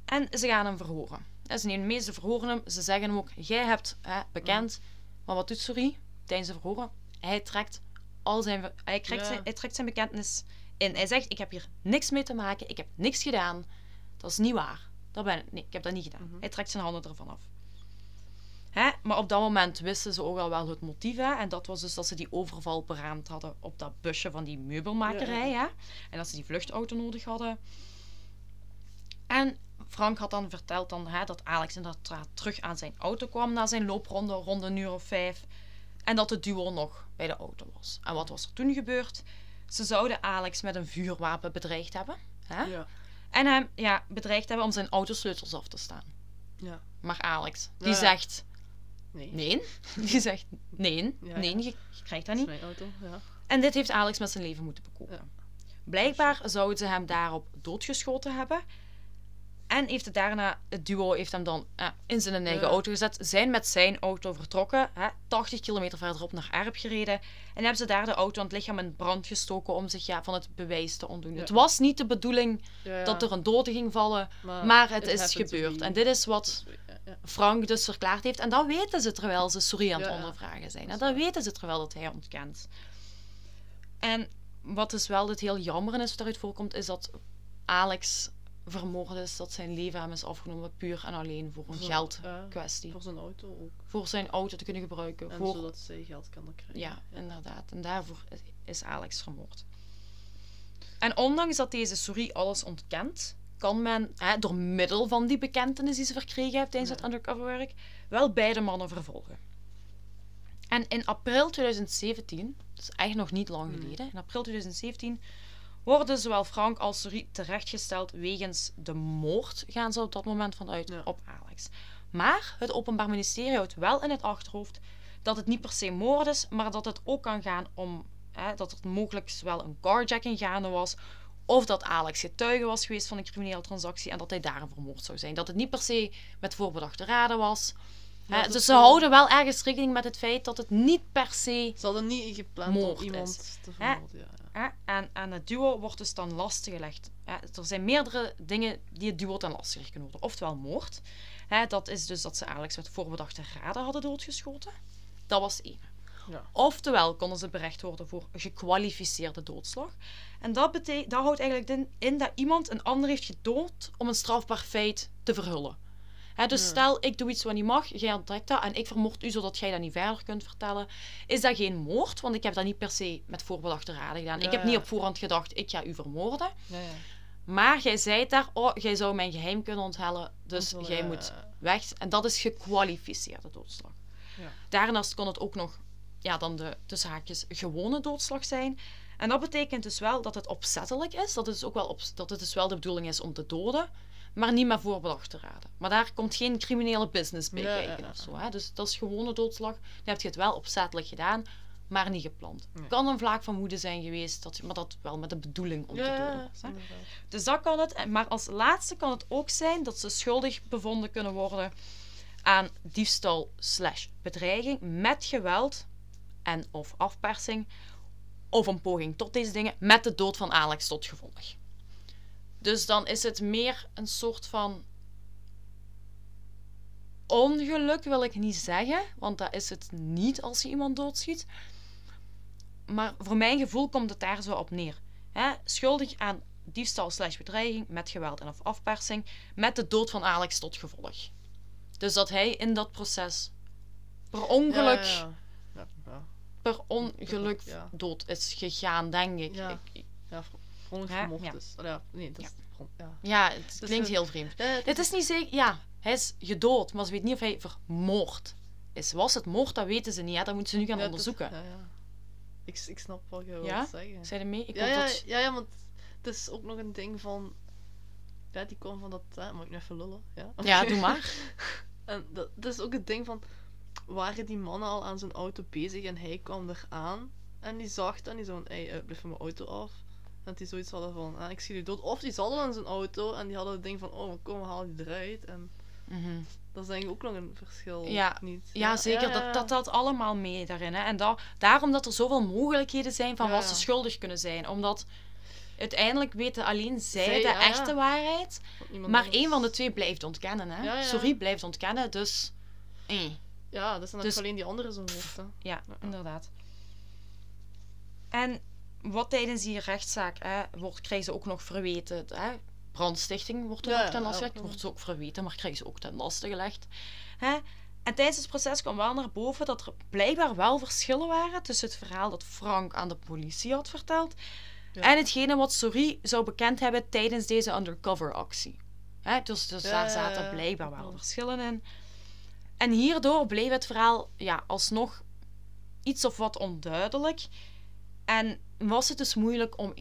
Speaker 1: En ze gaan hem verhoren. En ze nemen mee, ze verhoren hem. Ze zeggen hem ook, jij hebt hè, bekend. Maar wat doet Sorry tijdens de verhoren? Hij trekt, al zijn, hij, trekt
Speaker 2: Ja.
Speaker 1: zijn, hij trekt zijn bekentenis in. Hij zegt, ik heb hier niks mee te maken. Ik heb niks gedaan. Dat is niet waar. Dat ben, nee, ik heb dat niet gedaan.
Speaker 2: Mhm.
Speaker 1: Hij trekt zijn handen ervan af. Hè? Maar op dat moment wisten ze ook al wel het motief. Hè? En dat was dus dat ze die overval beraamd hadden op dat busje van die meubelmakerij. Hè? En dat ze die vluchtauto nodig hadden. En Frank had dan verteld dan, hè, dat Alex inderdaad terug aan zijn auto kwam na zijn loopronde rond een uur of vijf. En dat de duo nog bij de auto was. En wat was er toen gebeurd? Ze zouden Alex met een vuurwapen bedreigd hebben. Hè?
Speaker 2: Ja.
Speaker 1: En hem ja, bedreigd hebben om zijn autosleutels af te staan.
Speaker 2: Ja.
Speaker 1: Maar Alex, die
Speaker 2: Ja.
Speaker 1: zegt
Speaker 2: Nee.
Speaker 1: nee. Die zegt nee,
Speaker 2: Ja,
Speaker 1: nee, je, je krijgt dat
Speaker 2: Dat is
Speaker 1: niet.
Speaker 2: mijn auto, ja.
Speaker 1: En dit heeft Alex met zijn leven moeten bekopen. Blijkbaar zouden ze hem daarop doodgeschoten hebben. En heeft het daarna, het duo heeft hem dan eh, in zijn eigen
Speaker 2: Ja.
Speaker 1: auto gezet. Zijn met zijn auto vertrokken, hè, 80 kilometer verderop naar Erp gereden. En hebben ze daar de auto en het lichaam in brand gestoken om zich ja, van het bewijs te ontdoen.
Speaker 2: Ja.
Speaker 1: Het was niet de bedoeling
Speaker 2: Ja,
Speaker 1: dat er een dode ging vallen, maar het is gebeurd.
Speaker 2: be.
Speaker 1: En dit is wat. Frank dus verklaard heeft. En dat weten ze terwijl ze sorry aan het ondervragen zijn. En
Speaker 2: Dat
Speaker 1: weten ze terwijl dat hij ontkent. En wat dus wel dit heel jammer is wat eruit voorkomt, is dat Alex vermoord is, dat zijn leven hem is afgenomen puur en alleen voor een geldkwestie.
Speaker 2: Voor zijn auto ook.
Speaker 1: Voor zijn auto te kunnen gebruiken.
Speaker 2: En
Speaker 1: voor...
Speaker 2: zodat zij geld kan krijgen.
Speaker 1: Ja, inderdaad. En daarvoor is- Alex vermoord. En ondanks dat deze Souris alles ontkent, kan men hè, door middel van die bekentenis die ze verkregen heeft tijdens
Speaker 2: Ja.
Speaker 1: het undercoverwerk, wel beide mannen vervolgen. En in april 2017, dat is eigenlijk nog niet lang
Speaker 2: Hmm.
Speaker 1: geleden, in april 2017 worden zowel Frank als Souris terechtgesteld wegens de moord, gaan ze op dat moment vanuit,
Speaker 2: Ja.
Speaker 1: op Alex. Maar het Openbaar Ministerie houdt wel in het achterhoofd dat het niet per se moord is, maar dat het ook kan gaan om hè, dat er mogelijk wel een carjacking gaande was. Of dat Alex getuige was geweest van een criminele transactie en dat hij daarin vermoord zou zijn. Dat het niet per se met voorbedachte raden was. Hè,
Speaker 2: het
Speaker 1: dus ze
Speaker 2: wel-
Speaker 1: houden wel ergens rekening met het feit dat het niet per se.
Speaker 2: Ze hadden niet gepland om iemand
Speaker 1: is.
Speaker 2: te vermoorden. Ja.
Speaker 1: Hè, en aan het duo wordt dus dan lastiggelegd. Hè, er zijn meerdere dingen die het duo ten laste gelegd kunnen worden. Oftewel moord. Hè, dat is dus dat ze Alex met voorbedachte raden hadden doodgeschoten. Dat was één.
Speaker 2: Ja.
Speaker 1: Oftewel konden ze berecht worden voor gekwalificeerde doodslag. En dat, betekent, dat houdt eigenlijk in, in dat iemand een ander heeft gedood om een strafbaar feit te verhullen. Dus
Speaker 2: Ja.
Speaker 1: stel, ik doe iets wat niet mag, jij ontdekt dat en ik vermoord u zodat jij dat niet verder kunt vertellen. Is dat geen moord? Want ik heb dat niet per se met voorbedachte raden gedaan.
Speaker 2: Ja,
Speaker 1: ik heb
Speaker 2: ja.
Speaker 1: niet op voorhand gedacht, ik ga u vermoorden. Maar jij zei daar, oh, jij zou mijn geheim kunnen onthellen, dus jij moet weg. En dat is gekwalificeerde doodslag.
Speaker 2: Ja.
Speaker 1: Daarnaast kon het ook nog, ja, dan de tussen haakjes gewone doodslag zijn. En dat betekent dus wel dat het opzettelijk is, dat het dus ook wel, op, dat het dus wel de bedoeling is om te doden, maar niet met voorbedacht te raden. Maar daar komt geen criminele business bij kijken
Speaker 2: ja.
Speaker 1: of zo. Hè? Dus dat is gewone doodslag. Dan heb je het wel opzettelijk gedaan, maar niet gepland.
Speaker 2: Nee.
Speaker 1: Kan een vlaag van woede zijn geweest, dat, maar dat wel met de bedoeling om te doden. hè?
Speaker 2: inderdaad.
Speaker 1: Dus dat kan het. Maar als laatste kan het ook zijn dat ze schuldig bevonden kunnen worden aan diefstal slash bedreiging met geweld en of afpersing of een poging tot deze dingen met de dood van Alex tot gevolg. Dus dan is het meer een soort van ongeluk, wil ik niet zeggen, want dat is het niet als je iemand doodschiet. Maar voor mijn gevoel komt het daar zo op neer. Schuldig aan diefstal slash bedreiging met geweld en of afpersing met de dood van Alex tot gevolg. Dus dat hij in dat proces per ongeluk,
Speaker 2: Ja, ja,
Speaker 1: per ongeluk dood is gegaan, denk ik.
Speaker 2: Ja.
Speaker 1: Ik- ik-
Speaker 2: Ja,
Speaker 1: Hè?
Speaker 2: vermoord
Speaker 1: Ja.
Speaker 2: is. Oh, ja, nee, dat is... Ja.
Speaker 1: ja, het
Speaker 2: Dus,
Speaker 1: klinkt
Speaker 2: eh,
Speaker 1: heel vreemd.
Speaker 2: Ja, het
Speaker 1: Het is niet zeker, ja. hij is gedood, maar ze weet niet of hij vermoord is. Was het moord, dat weten ze niet. Hè? Dat moeten ze nu gaan
Speaker 2: Ja,
Speaker 1: onderzoeken.
Speaker 2: ja, ja. Ik, ik snap wat je
Speaker 1: Ja?
Speaker 2: wilt zeggen.
Speaker 1: Zijn er mee? Ik
Speaker 2: ja,
Speaker 1: wil
Speaker 2: ja,
Speaker 1: dat...
Speaker 2: ja, ja, want het is ook nog een ding van... Ja, die kwam van dat... Hè, mag ik nu even lullen? Ja,
Speaker 1: Ja, doe maar.
Speaker 2: En dat, dat is ook het ding van... Waren die mannen al aan zijn auto bezig en hij kwam eraan en die zag en die zo. Hé, hey, blijf van mijn auto af. En dat die zoiets hadden van... Ah, ik zie je dood. Of die zat al aan zijn auto en die hadden het ding van... Oh, kom, we halen die eruit. En
Speaker 1: Mhm.
Speaker 2: dat is denk ik ook nog een verschil.
Speaker 1: Ja,
Speaker 2: niet?
Speaker 1: Ja, zeker.
Speaker 2: ja, ja.
Speaker 1: Dat, dat telt allemaal mee daarin. Hè. En da daarom dat er zoveel mogelijkheden zijn van
Speaker 2: Ja,
Speaker 1: wat
Speaker 2: ja.
Speaker 1: ze schuldig kunnen zijn. Omdat uiteindelijk weten alleen zij,
Speaker 2: Zij,
Speaker 1: de
Speaker 2: ja, ja.
Speaker 1: echte waarheid. Maar één van de twee blijft ontkennen. Hè.
Speaker 2: Ja, ja.
Speaker 1: Sorry, blijft ontkennen. Dus... eh,
Speaker 2: Ja, dat is dan
Speaker 1: Dus-
Speaker 2: alleen die andere zo'n hoofd. hè.
Speaker 1: ja,
Speaker 2: Ja.
Speaker 1: inderdaad. En wat tijdens die rechtszaak hè, wordt, krijgen ze ook nog verweten. Hè. Brandstichting wordt er
Speaker 2: Ja,
Speaker 1: ook ten laste gelegd. Wordt ze ook verweten, maar krijgen ze ook ten laste gelegd. Hè. En tijdens het proces kwam wel naar boven dat er blijkbaar wel verschillen waren tussen het verhaal dat Frank aan de politie had verteld
Speaker 2: Ja.
Speaker 1: en hetgene wat Sorry zou bekend hebben tijdens deze undercover-actie. Dus dus
Speaker 2: Ja,
Speaker 1: daar zaten blijkbaar wel verschillen in. En hierdoor bleef het verhaal ja, alsnog iets of wat onduidelijk. En was het dus moeilijk om,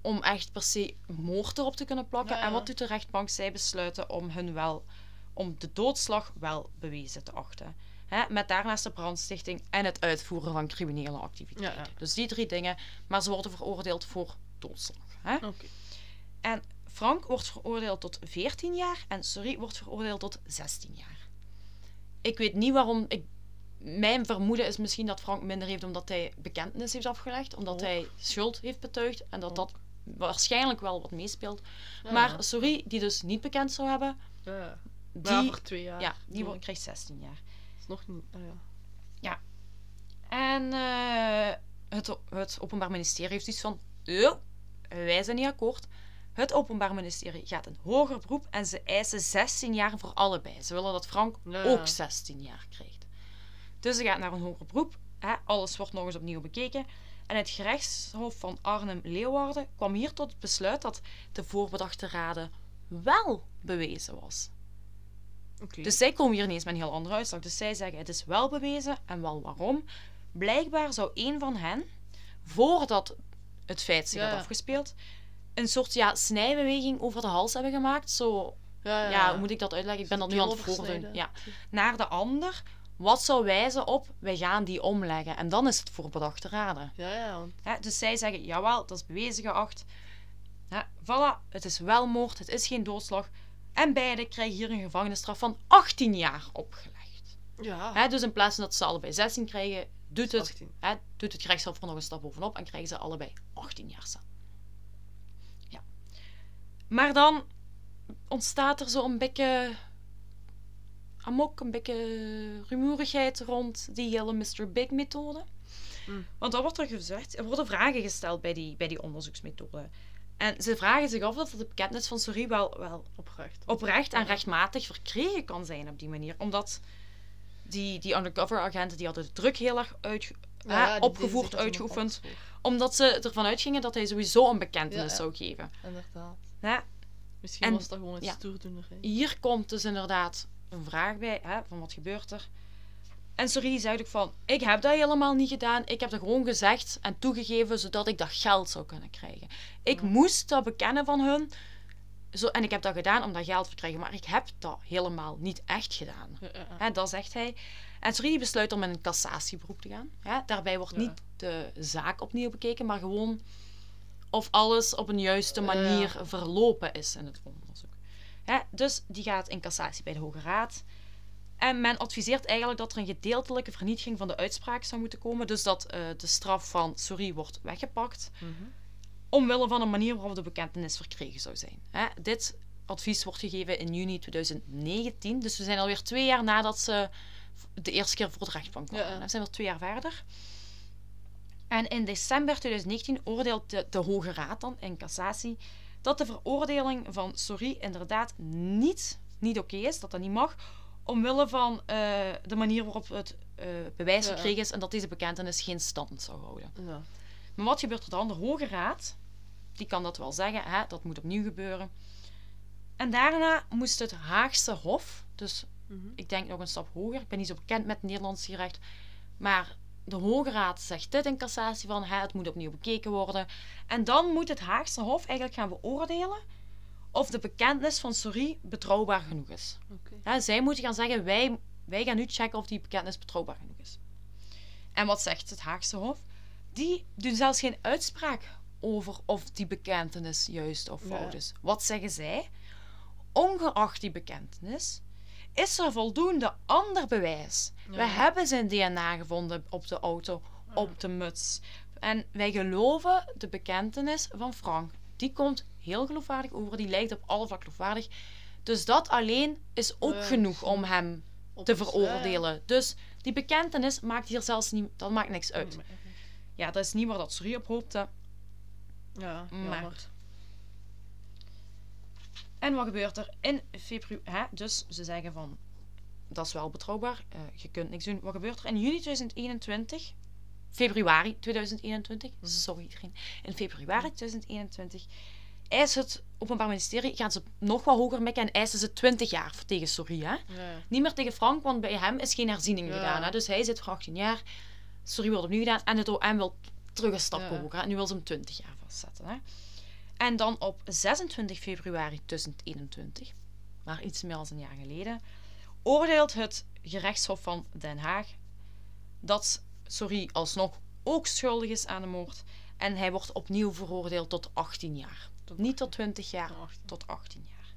Speaker 1: om echt per se moord erop te kunnen plakken.
Speaker 2: Ja,
Speaker 1: En wat doet de rechtbank? Zij besluiten om hun wel, om de doodslag wel bewezen te achten. Hè, met daarnaast de brandstichting en het uitvoeren van criminele activiteiten.
Speaker 2: Ja, ja.
Speaker 1: Dus die drie dingen. Maar ze worden veroordeeld voor doodslag. Hè?
Speaker 2: Oké.
Speaker 1: En Frank wordt veroordeeld tot 14 jaar en Sorry wordt veroordeeld tot 16 jaar. Ik weet niet waarom. Ik, mijn vermoeden is misschien dat Frank minder heeft omdat hij bekentenis heeft afgelegd, omdat hij schuld heeft betuigd en dat dat waarschijnlijk wel wat meespeelt.
Speaker 2: Ja,
Speaker 1: maar
Speaker 2: ja.
Speaker 1: Sorry, die dus niet bekend zou hebben,
Speaker 2: Ja, ja.
Speaker 1: die,
Speaker 2: twee jaar.
Speaker 1: ja, die
Speaker 2: Ja.
Speaker 1: wordt, krijgt 16 jaar.
Speaker 2: is nog niet... ah, ja.
Speaker 1: En eh, het, het Openbaar Ministerie heeft iets van: "Oh, wij zijn niet akkoord. Het Openbaar Ministerie gaat een hoger beroep en ze eisen 16 jaar voor allebei. Ze willen dat Frank
Speaker 2: Ja.
Speaker 1: ook 16 jaar krijgt. Dus ze gaat naar een hoger beroep. Hè, alles wordt nog eens opnieuw bekeken. En het gerechtshof van Arnhem-Leeuwarden kwam hier tot het besluit dat de voorbedachte raden wel bewezen was. Dus zij komen hier ineens met een heel andere uitslag. Dus zij zeggen het is wel bewezen en wel waarom. Blijkbaar zou een van hen, voordat het feit zich
Speaker 2: Ja,
Speaker 1: had afgespeeld, een soort ja, snijbeweging over de hals hebben gemaakt. Zo,
Speaker 2: ja,
Speaker 1: ja, hoe moet ik dat uitleggen? Ik ben dat nu aan het voordoen. Ja. Naar de ander. Wat zou wijzen op, wij gaan die omleggen. En dan is het voorbedachte raden.
Speaker 2: Ja, ja,
Speaker 1: dus zij zeggen, jawel, dat is bewezen geacht. Hè, voilà, het is wel moord, het is geen doodslag. En beide krijgen hier een gevangenisstraf van 18 jaar opgelegd.
Speaker 2: ja.
Speaker 1: Dus in plaats van dat ze allebei 16 krijgen, doet het,
Speaker 2: 18.
Speaker 1: hè, doet het gerechtshof er nog een stap bovenop en krijgen ze allebei 18 jaar cel. Ja. Maar dan ontstaat er zo een beetje amok, een beetje rumoerigheid rond die hele Mr. Big methode.
Speaker 2: Mm.
Speaker 1: Want dan wordt er gezegd, er worden vragen gesteld bij die, bij die onderzoeksmethode. En ze vragen zich af of de bekentenis van Sorry wel, wel
Speaker 2: Oprecht.
Speaker 1: oprecht en
Speaker 2: Ja.
Speaker 1: rechtmatig verkregen kan zijn op die manier. Omdat die, die undercover agenten die hadden de druk heel erg
Speaker 2: Ja, deden
Speaker 1: opgevoerd, uitgeoefend. Omdat ze ervan uitgingen dat hij sowieso een bekentenis
Speaker 2: Ja, ja.
Speaker 1: zou geven.
Speaker 2: Inderdaad.
Speaker 1: Hè?
Speaker 2: Misschien
Speaker 1: En-
Speaker 2: was dat gewoon een
Speaker 1: ja.
Speaker 2: stoerdoener.
Speaker 1: Hier komt dus inderdaad een vraag bij, hè, van wat gebeurt er? En Sorry zegt ook van, ik heb dat helemaal niet gedaan. Ik heb dat gewoon gezegd en toegegeven, zodat ik dat geld zou kunnen krijgen. Ik
Speaker 2: Ja.
Speaker 1: moest dat bekennen van hun. Zo, en ik heb dat gedaan om dat geld te krijgen. Maar ik heb dat helemaal niet echt gedaan.
Speaker 2: Ja, ja, ja.
Speaker 1: Hè, dat zegt hij. En Sorry besluit om met een cassatieberoep te gaan. Hè, daarbij wordt niet de zaak opnieuw bekeken, maar gewoon of alles op een juiste manier verlopen is in het onderzoek. Hè, dus die gaat in cassatie bij de Hoge Raad. En men adviseert eigenlijk dat er een gedeeltelijke vernietiging van de uitspraak zou moeten komen. Dus dat eh, de straf van Sorry wordt weggepakt.
Speaker 2: Mhm.
Speaker 1: Omwille van een manier waarop de bekentenis verkregen zou zijn. Hè, dit advies wordt gegeven in juni 2019. Dus we zijn alweer twee jaar nadat ze de eerste keer voor de rechtbank kwamen.
Speaker 2: Ja.
Speaker 1: We zijn weer twee jaar verder. En in december 2019 oordeelt de, de Hoge Raad dan in cassatie dat de veroordeling van Sorry inderdaad niet, niet oké is, dat dat niet mag, omwille van eh, de manier waarop het eh, bewijs
Speaker 2: Ja.
Speaker 1: verkregen is en dat deze bekentenis geen stand zou houden.
Speaker 2: Ja.
Speaker 1: Maar wat gebeurt er dan? De Hoge Raad, die kan dat wel zeggen, hè, dat moet opnieuw gebeuren. En daarna moest het Haagse Hof, dus
Speaker 2: Mhm.
Speaker 1: ik denk nog een stap hoger, ik ben niet zo bekend met het Nederlands recht, maar de Hoge Raad zegt dit in cassatie van hè, het moet opnieuw bekeken worden. En dan moet het Haagse Hof eigenlijk gaan beoordelen of de bekentenis van Sorry betrouwbaar genoeg is. Ja, zij moeten gaan zeggen, wij, wij gaan nu checken of die bekentenis betrouwbaar genoeg is. En wat zegt het Haagse Hof? Die doen zelfs geen uitspraak over of die bekentenis juist of fout
Speaker 2: Ja.
Speaker 1: is. Wat zeggen zij? Ongeacht die bekentenis, is er voldoende ander bewijs. We hebben zijn DNA gevonden op de auto, op de muts. En wij geloven de bekentenis van Frank. Die komt heel geloofwaardig over, die lijkt op alle vlakken geloofwaardig. Dus dat alleen is ook genoeg om hem te veroordelen. Dus die bekentenis maakt hier zelfs niet, dat maakt niks uit.
Speaker 2: ja.
Speaker 1: Dat is niet waar dat Sorry op hoopte.
Speaker 2: Ja,
Speaker 1: Maar. En wat gebeurt er in februari? Dus ze zeggen van, dat is wel betrouwbaar, eh, je kunt niks doen. Wat gebeurt er in juni 2021? Februari 2021,
Speaker 2: Mhm.
Speaker 1: sorry iedereen. In februari 2021 eist het Openbaar Ministerie, gaan ze nog wat hoger mikken en eisen ze 20 jaar voor- tegen
Speaker 2: ja.
Speaker 1: Niet meer tegen Frank, want bij hem is geen herziening
Speaker 2: Ja.
Speaker 1: gedaan. Hè? Dus hij zit voor 18 jaar. Sorry wordt opnieuw gedaan. En het OM wil terug een stap
Speaker 2: Ja.
Speaker 1: hoger. En nu wil ze hem 20 jaar vastzetten. Hè? En dan op 26 februari 2021, maar iets meer dan een jaar geleden, oordeelt het gerechtshof van Den Haag dat Sorry alsnog ook schuldig is aan de moord. En hij wordt opnieuw veroordeeld tot 18 jaar.
Speaker 2: Tot
Speaker 1: Niet tot 20 jaar,
Speaker 2: Ja, 18.
Speaker 1: tot 18 jaar.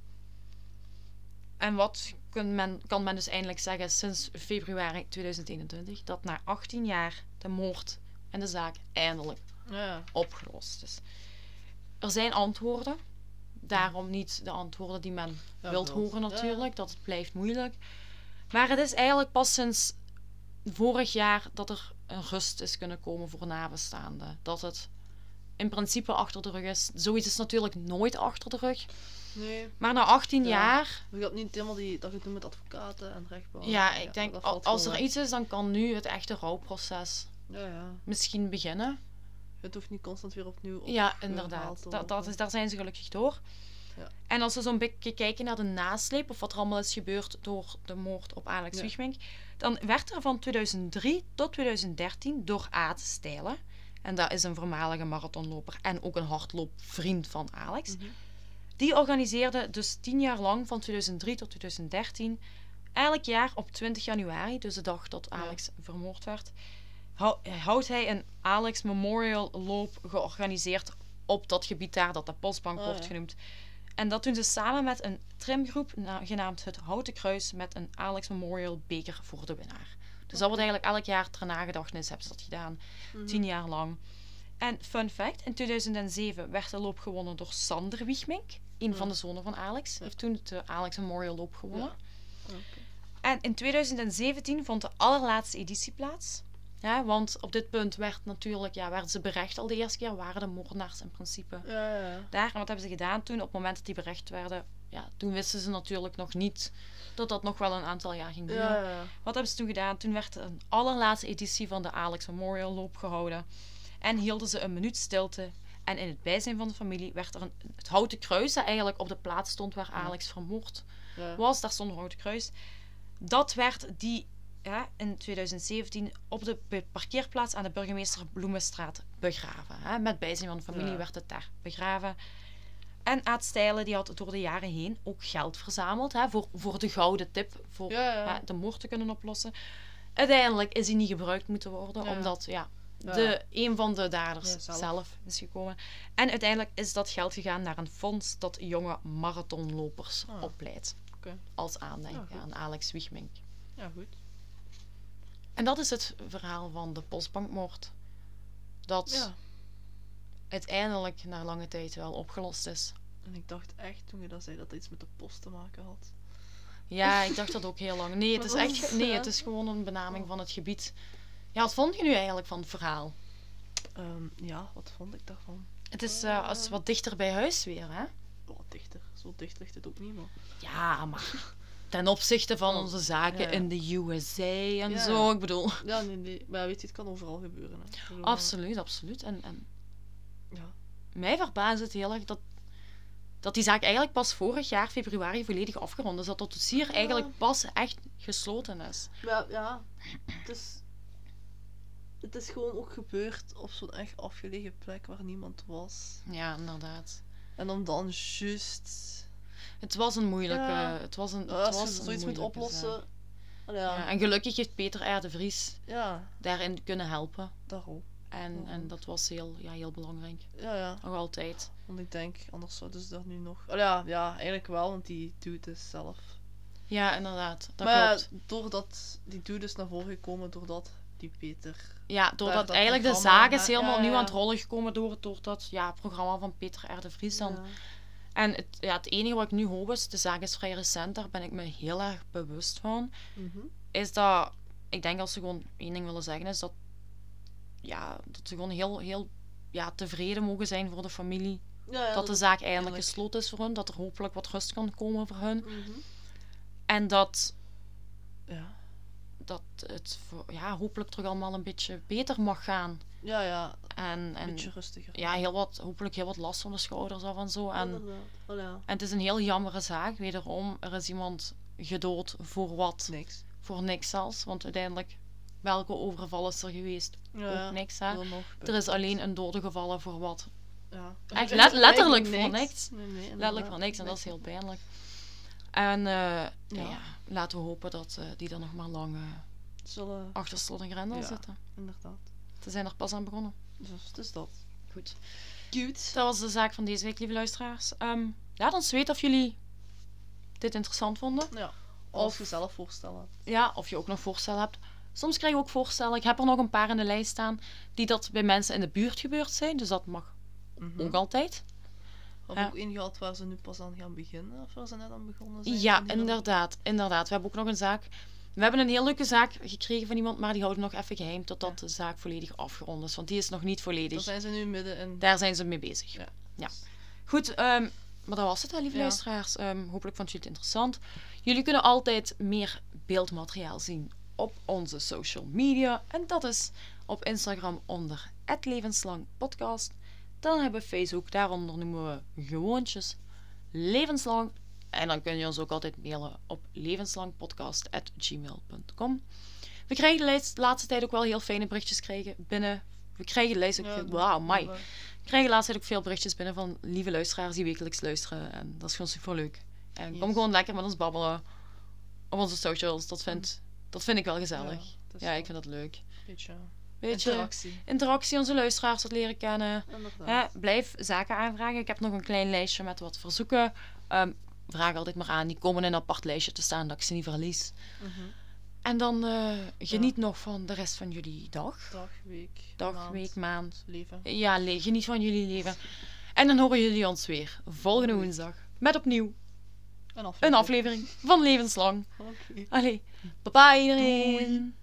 Speaker 1: En wat kan men, kan men dus eindelijk zeggen sinds februari 2021? Dat na 18 jaar de moord en de zaak eindelijk
Speaker 2: ja.
Speaker 1: opgelost is. Er zijn antwoorden. Daarom niet de antwoorden die men
Speaker 2: Ja,
Speaker 1: wilt
Speaker 2: klopt.
Speaker 1: horen
Speaker 2: Ja.
Speaker 1: natuurlijk. Dat het blijft moeilijk. Maar het is eigenlijk pas sinds vorig jaar dat er een rust is kunnen komen voor nabestaanden. Dat het in principe achter de rug is. Zoiets is natuurlijk nooit achter de rug.
Speaker 2: Nee,
Speaker 1: Maar na 18
Speaker 2: Ja.
Speaker 1: jaar,
Speaker 2: je had niet helemaal die, dat je doet met advocaten en rechtbank.
Speaker 1: ja, ik denk
Speaker 2: valt
Speaker 1: als er iets is, dan kan nu het echte rouwproces
Speaker 2: Ja, ja.
Speaker 1: misschien beginnen.
Speaker 2: Het hoeft niet constant weer opnieuw op.
Speaker 1: Ja, inderdaad. Dat, dat is, daar zijn ze gelukkig door.
Speaker 2: Ja.
Speaker 1: En als we zo'n beetje kijken naar de nasleep, of wat er allemaal is gebeurd door de moord op Alex
Speaker 2: Ja.
Speaker 1: Wiegmink, dan werd er van 2003 tot 2013 door Aad Stijlen, en dat is een voormalige marathonloper en ook een hardloopvriend van Alex,
Speaker 2: Mhm.
Speaker 1: die organiseerde dus tien jaar lang, van 2003 tot 2013, elk jaar op 20 januari, dus de dag dat
Speaker 2: Ja.
Speaker 1: Alex vermoord werd, houdt hij een Alex Memorial Loop georganiseerd op dat gebied daar dat de Postbank
Speaker 2: Oh,
Speaker 1: wordt
Speaker 2: ja.
Speaker 1: genoemd. En dat doen ze samen met een trimgroep na- genaamd het Houten Kruis met een Alex Memorial beker voor de winnaar. Dus dat wordt eigenlijk elk jaar ter nagedachtenis hebben ze dat gedaan,
Speaker 2: Mhm.
Speaker 1: tien jaar lang. En fun fact, in 2007 werd de loop gewonnen door Sander Wiegmink, een van de zonen van Alex.
Speaker 2: Ja.
Speaker 1: heeft toen de Alex Memorial Loop gewonnen. En in 2017 vond de allerlaatste editie plaats. Ja, want op dit punt werd natuurlijk, ja, werden ze berecht al de eerste keer, waren de moordenaars in principe
Speaker 2: Ja, ja,
Speaker 1: daar. En wat hebben ze gedaan toen? Op het moment dat die berecht werden, ja, toen wisten ze natuurlijk nog niet dat dat nog wel een aantal jaar ging duren.
Speaker 2: Ja.
Speaker 1: Wat hebben ze toen gedaan? Toen werd een allerlaatste editie van de Alex Memorial Loop gehouden. En hielden ze een minuut stilte. En in het bijzijn van de familie werd er een, het houten kruis, dat eigenlijk op de plaats stond waar Alex vermoord was. Daar stond een houten kruis. Dat werd die ja, in 2017 op de parkeerplaats aan de burgemeester Bloemenstraat begraven. Hè. Met bijzijn van de familie
Speaker 2: Ja.
Speaker 1: werd het daar begraven. En Aad Stijlen die had door de jaren heen ook geld verzameld hè, voor, voor de gouden tip. Voor
Speaker 2: Ja, ja.
Speaker 1: hè, de moord te kunnen oplossen. Uiteindelijk is die niet gebruikt moeten worden, omdat ja, de, een van de daders
Speaker 2: zelf.
Speaker 1: zelf. is gekomen. En uiteindelijk is dat geld gegaan naar een fonds dat jonge marathonlopers
Speaker 2: Ah.
Speaker 1: opleidt. Als aandenken aan Alex Wiegmink.
Speaker 2: Ja, goed.
Speaker 1: En dat is het verhaal van de postbankmoord. Dat
Speaker 2: Ja.
Speaker 1: uiteindelijk na lange tijd wel opgelost is.
Speaker 2: En ik dacht echt toen je dat zei dat het iets met de post te maken had.
Speaker 1: Ja, ik dacht dat ook heel lang. Nee, het is echt. Nee, het is gewoon een benaming van het gebied. Ja, wat vond je nu eigenlijk van het verhaal?
Speaker 2: Ehm, ja, wat vond ik daarvan?
Speaker 1: Het is eh, als wat dichter bij huis weer, hè?
Speaker 2: Oh, dichter. Zo dicht ligt het ook niet, maar...
Speaker 1: Ja, maar ten opzichte van
Speaker 2: Oh,
Speaker 1: onze zaken
Speaker 2: ja,
Speaker 1: in de USA en zo, ik bedoel.
Speaker 2: Ja, nee, nee. Maar weet je, het kan overal gebeuren. Hè. Bedoel,
Speaker 1: Absoluut, absoluut. En, en
Speaker 2: Ja.
Speaker 1: mij verbaast het heel erg dat dat die zaak eigenlijk pas vorig jaar februari volledig afgerond is. Dat dat dossier eigenlijk pas echt gesloten is.
Speaker 2: Ja, ja. Het is, het is gewoon ook gebeurd op zo'n echt afgelegen plek waar niemand was.
Speaker 1: Ja, inderdaad.
Speaker 2: En om dan juist...
Speaker 1: Het was een moeilijke...
Speaker 2: Ja.
Speaker 1: Het was een, het
Speaker 2: Als
Speaker 1: was
Speaker 2: je zoiets moet oplossen... Ja,
Speaker 1: Ja, en gelukkig heeft Peter R. de Vries
Speaker 2: ja,
Speaker 1: daarin kunnen helpen.
Speaker 2: daarom.
Speaker 1: En, en dat was heel, ja, heel belangrijk.
Speaker 2: Ja, ja.
Speaker 1: Nog altijd.
Speaker 2: Want ik denk, anders zouden ze dat nu nog... Oh, ja, ja, eigenlijk wel, want die dude is zelf.
Speaker 1: Ja, inderdaad. Dat
Speaker 2: maar
Speaker 1: klopt.
Speaker 2: doordat die dude is naar voren gekomen, doordat die Peter...
Speaker 1: Ja, doordat
Speaker 2: dat
Speaker 1: eigenlijk de zaak is helemaal
Speaker 2: ja,
Speaker 1: nieuw aan het rollen gekomen door, door dat ja, programma van Peter R. de Vries dan.
Speaker 2: Ja.
Speaker 1: En het, ja, het enige wat ik nu hoop is, de zaak is vrij recent, daar ben ik me heel erg bewust van,
Speaker 2: Mhm.
Speaker 1: is dat, ik denk als ze gewoon één ding willen zeggen, is dat, ja, dat ze gewoon heel, heel ja, tevreden mogen zijn voor de familie.
Speaker 2: Ja, ja,
Speaker 1: dat de zaak eindelijk
Speaker 2: eerlijk.
Speaker 1: gesloten is voor hun, dat er hopelijk wat rust kan komen voor hun.
Speaker 2: Mhm.
Speaker 1: En dat,
Speaker 2: Ja.
Speaker 1: Dat het ja, hopelijk terug allemaal een beetje beter mag gaan.
Speaker 2: Ja, ja,
Speaker 1: En,
Speaker 2: een
Speaker 1: en
Speaker 2: beetje rustiger.
Speaker 1: ja, heel wat, hopelijk heel wat last van de schouders af en zo. En.
Speaker 2: Oh, ja.
Speaker 1: en het is een heel jammere zaak, wederom. Er is iemand gedood voor wat?
Speaker 2: Niks.
Speaker 1: Voor niks zelfs. Want uiteindelijk, welke overval is er geweest?
Speaker 2: Ja,
Speaker 1: Ook niks, hè? Er is alleen een dode gevallen voor wat?
Speaker 2: Ja.
Speaker 1: Echt let- letterlijk voor
Speaker 2: Niks.
Speaker 1: niks.
Speaker 2: Nee, nee,
Speaker 1: Letterlijk voor niks en dat is heel pijnlijk. En eh, ja.
Speaker 2: Ja.
Speaker 1: laten we hopen dat eh, die er nog maar lang eh,
Speaker 2: Zullen...
Speaker 1: achter slot en grendel
Speaker 2: Ja.
Speaker 1: zitten.
Speaker 2: Inderdaad.
Speaker 1: Ze zijn er pas aan begonnen.
Speaker 2: Dus is dat.
Speaker 1: Goed.
Speaker 2: Cute.
Speaker 1: Dat was de zaak van deze week, lieve luisteraars. Ehm laat ons weten of jullie dit interessant vonden.
Speaker 2: Ja.
Speaker 1: Of-
Speaker 2: Of je zelf voorstellen.
Speaker 1: Ja, of je ook nog voorstellen hebt. Soms krijg je ook voorstellen. Ik heb er nog een paar in de lijst staan die dat bij mensen in de buurt gebeurd zijn. Dus dat mag
Speaker 2: Mhm.
Speaker 1: ook altijd.
Speaker 2: Of
Speaker 1: Ja.
Speaker 2: ook één gehad waar ze nu pas aan gaan beginnen. Of waar ze net aan begonnen zijn.
Speaker 1: Ja, inderdaad, inderdaad. We hebben ook nog een zaak. We hebben een heel leuke zaak gekregen van iemand, maar die houden we nog even geheim totdat de zaak volledig afgerond is. Want die is nog niet
Speaker 2: Daar
Speaker 1: volledig.
Speaker 2: zijn ze nu midden in.
Speaker 1: Daar zijn ze mee bezig.
Speaker 2: Ja.
Speaker 1: Ja. Goed, ehm, maar dat was het, hè, lieve
Speaker 2: Ja.
Speaker 1: luisteraars. Ehm, hopelijk vond jullie het interessant. Jullie kunnen altijd meer beeldmateriaal zien op onze social media. En dat is op Instagram onder @levenslangpodcast. Dan hebben we Facebook, daaronder noemen we gewoontjes levenslang. En dan kun je ons ook altijd mailen op levenslangpodcast.gmail.com. We krijgen de laatste- laatste tijd ook wel heel fijne berichtjes krijgen binnen. We krijgen de lijst ook
Speaker 2: Ja,
Speaker 1: veel-
Speaker 2: dat-
Speaker 1: Wauw, mai.
Speaker 2: dat-
Speaker 1: We krijgen de laatste tijd ook veel berichtjes binnen van lieve luisteraars die wekelijks luisteren. En dat is gewoon super leuk. En kom gewoon lekker met ons babbelen op onze socials. Dat vind, dat vind ik wel gezellig.
Speaker 2: Ja,
Speaker 1: Ja, ik vind dat leuk.
Speaker 2: beetje
Speaker 1: Weet je,
Speaker 2: interactie.
Speaker 1: interactie, onze luisteraars wat leren kennen. Blijf zaken aanvragen. Ik heb nog een klein lijstje met wat verzoeken. Ehm, vraag altijd maar aan. Die komen in een apart lijstje te staan dat ik ze niet verlies.
Speaker 2: Mhm.
Speaker 1: En dan eh, geniet nog van de rest van jullie dag.
Speaker 2: Dag, week,
Speaker 1: Dag,
Speaker 2: maand,
Speaker 1: week, maand.
Speaker 2: leven.
Speaker 1: Ja, le- geniet van jullie leven. En dan horen jullie ons weer volgende woensdag. Met opnieuw
Speaker 2: Een aflevering.
Speaker 1: een aflevering van Levenslang.
Speaker 2: Oké.
Speaker 1: Allee, bye bye iedereen.
Speaker 2: Doei.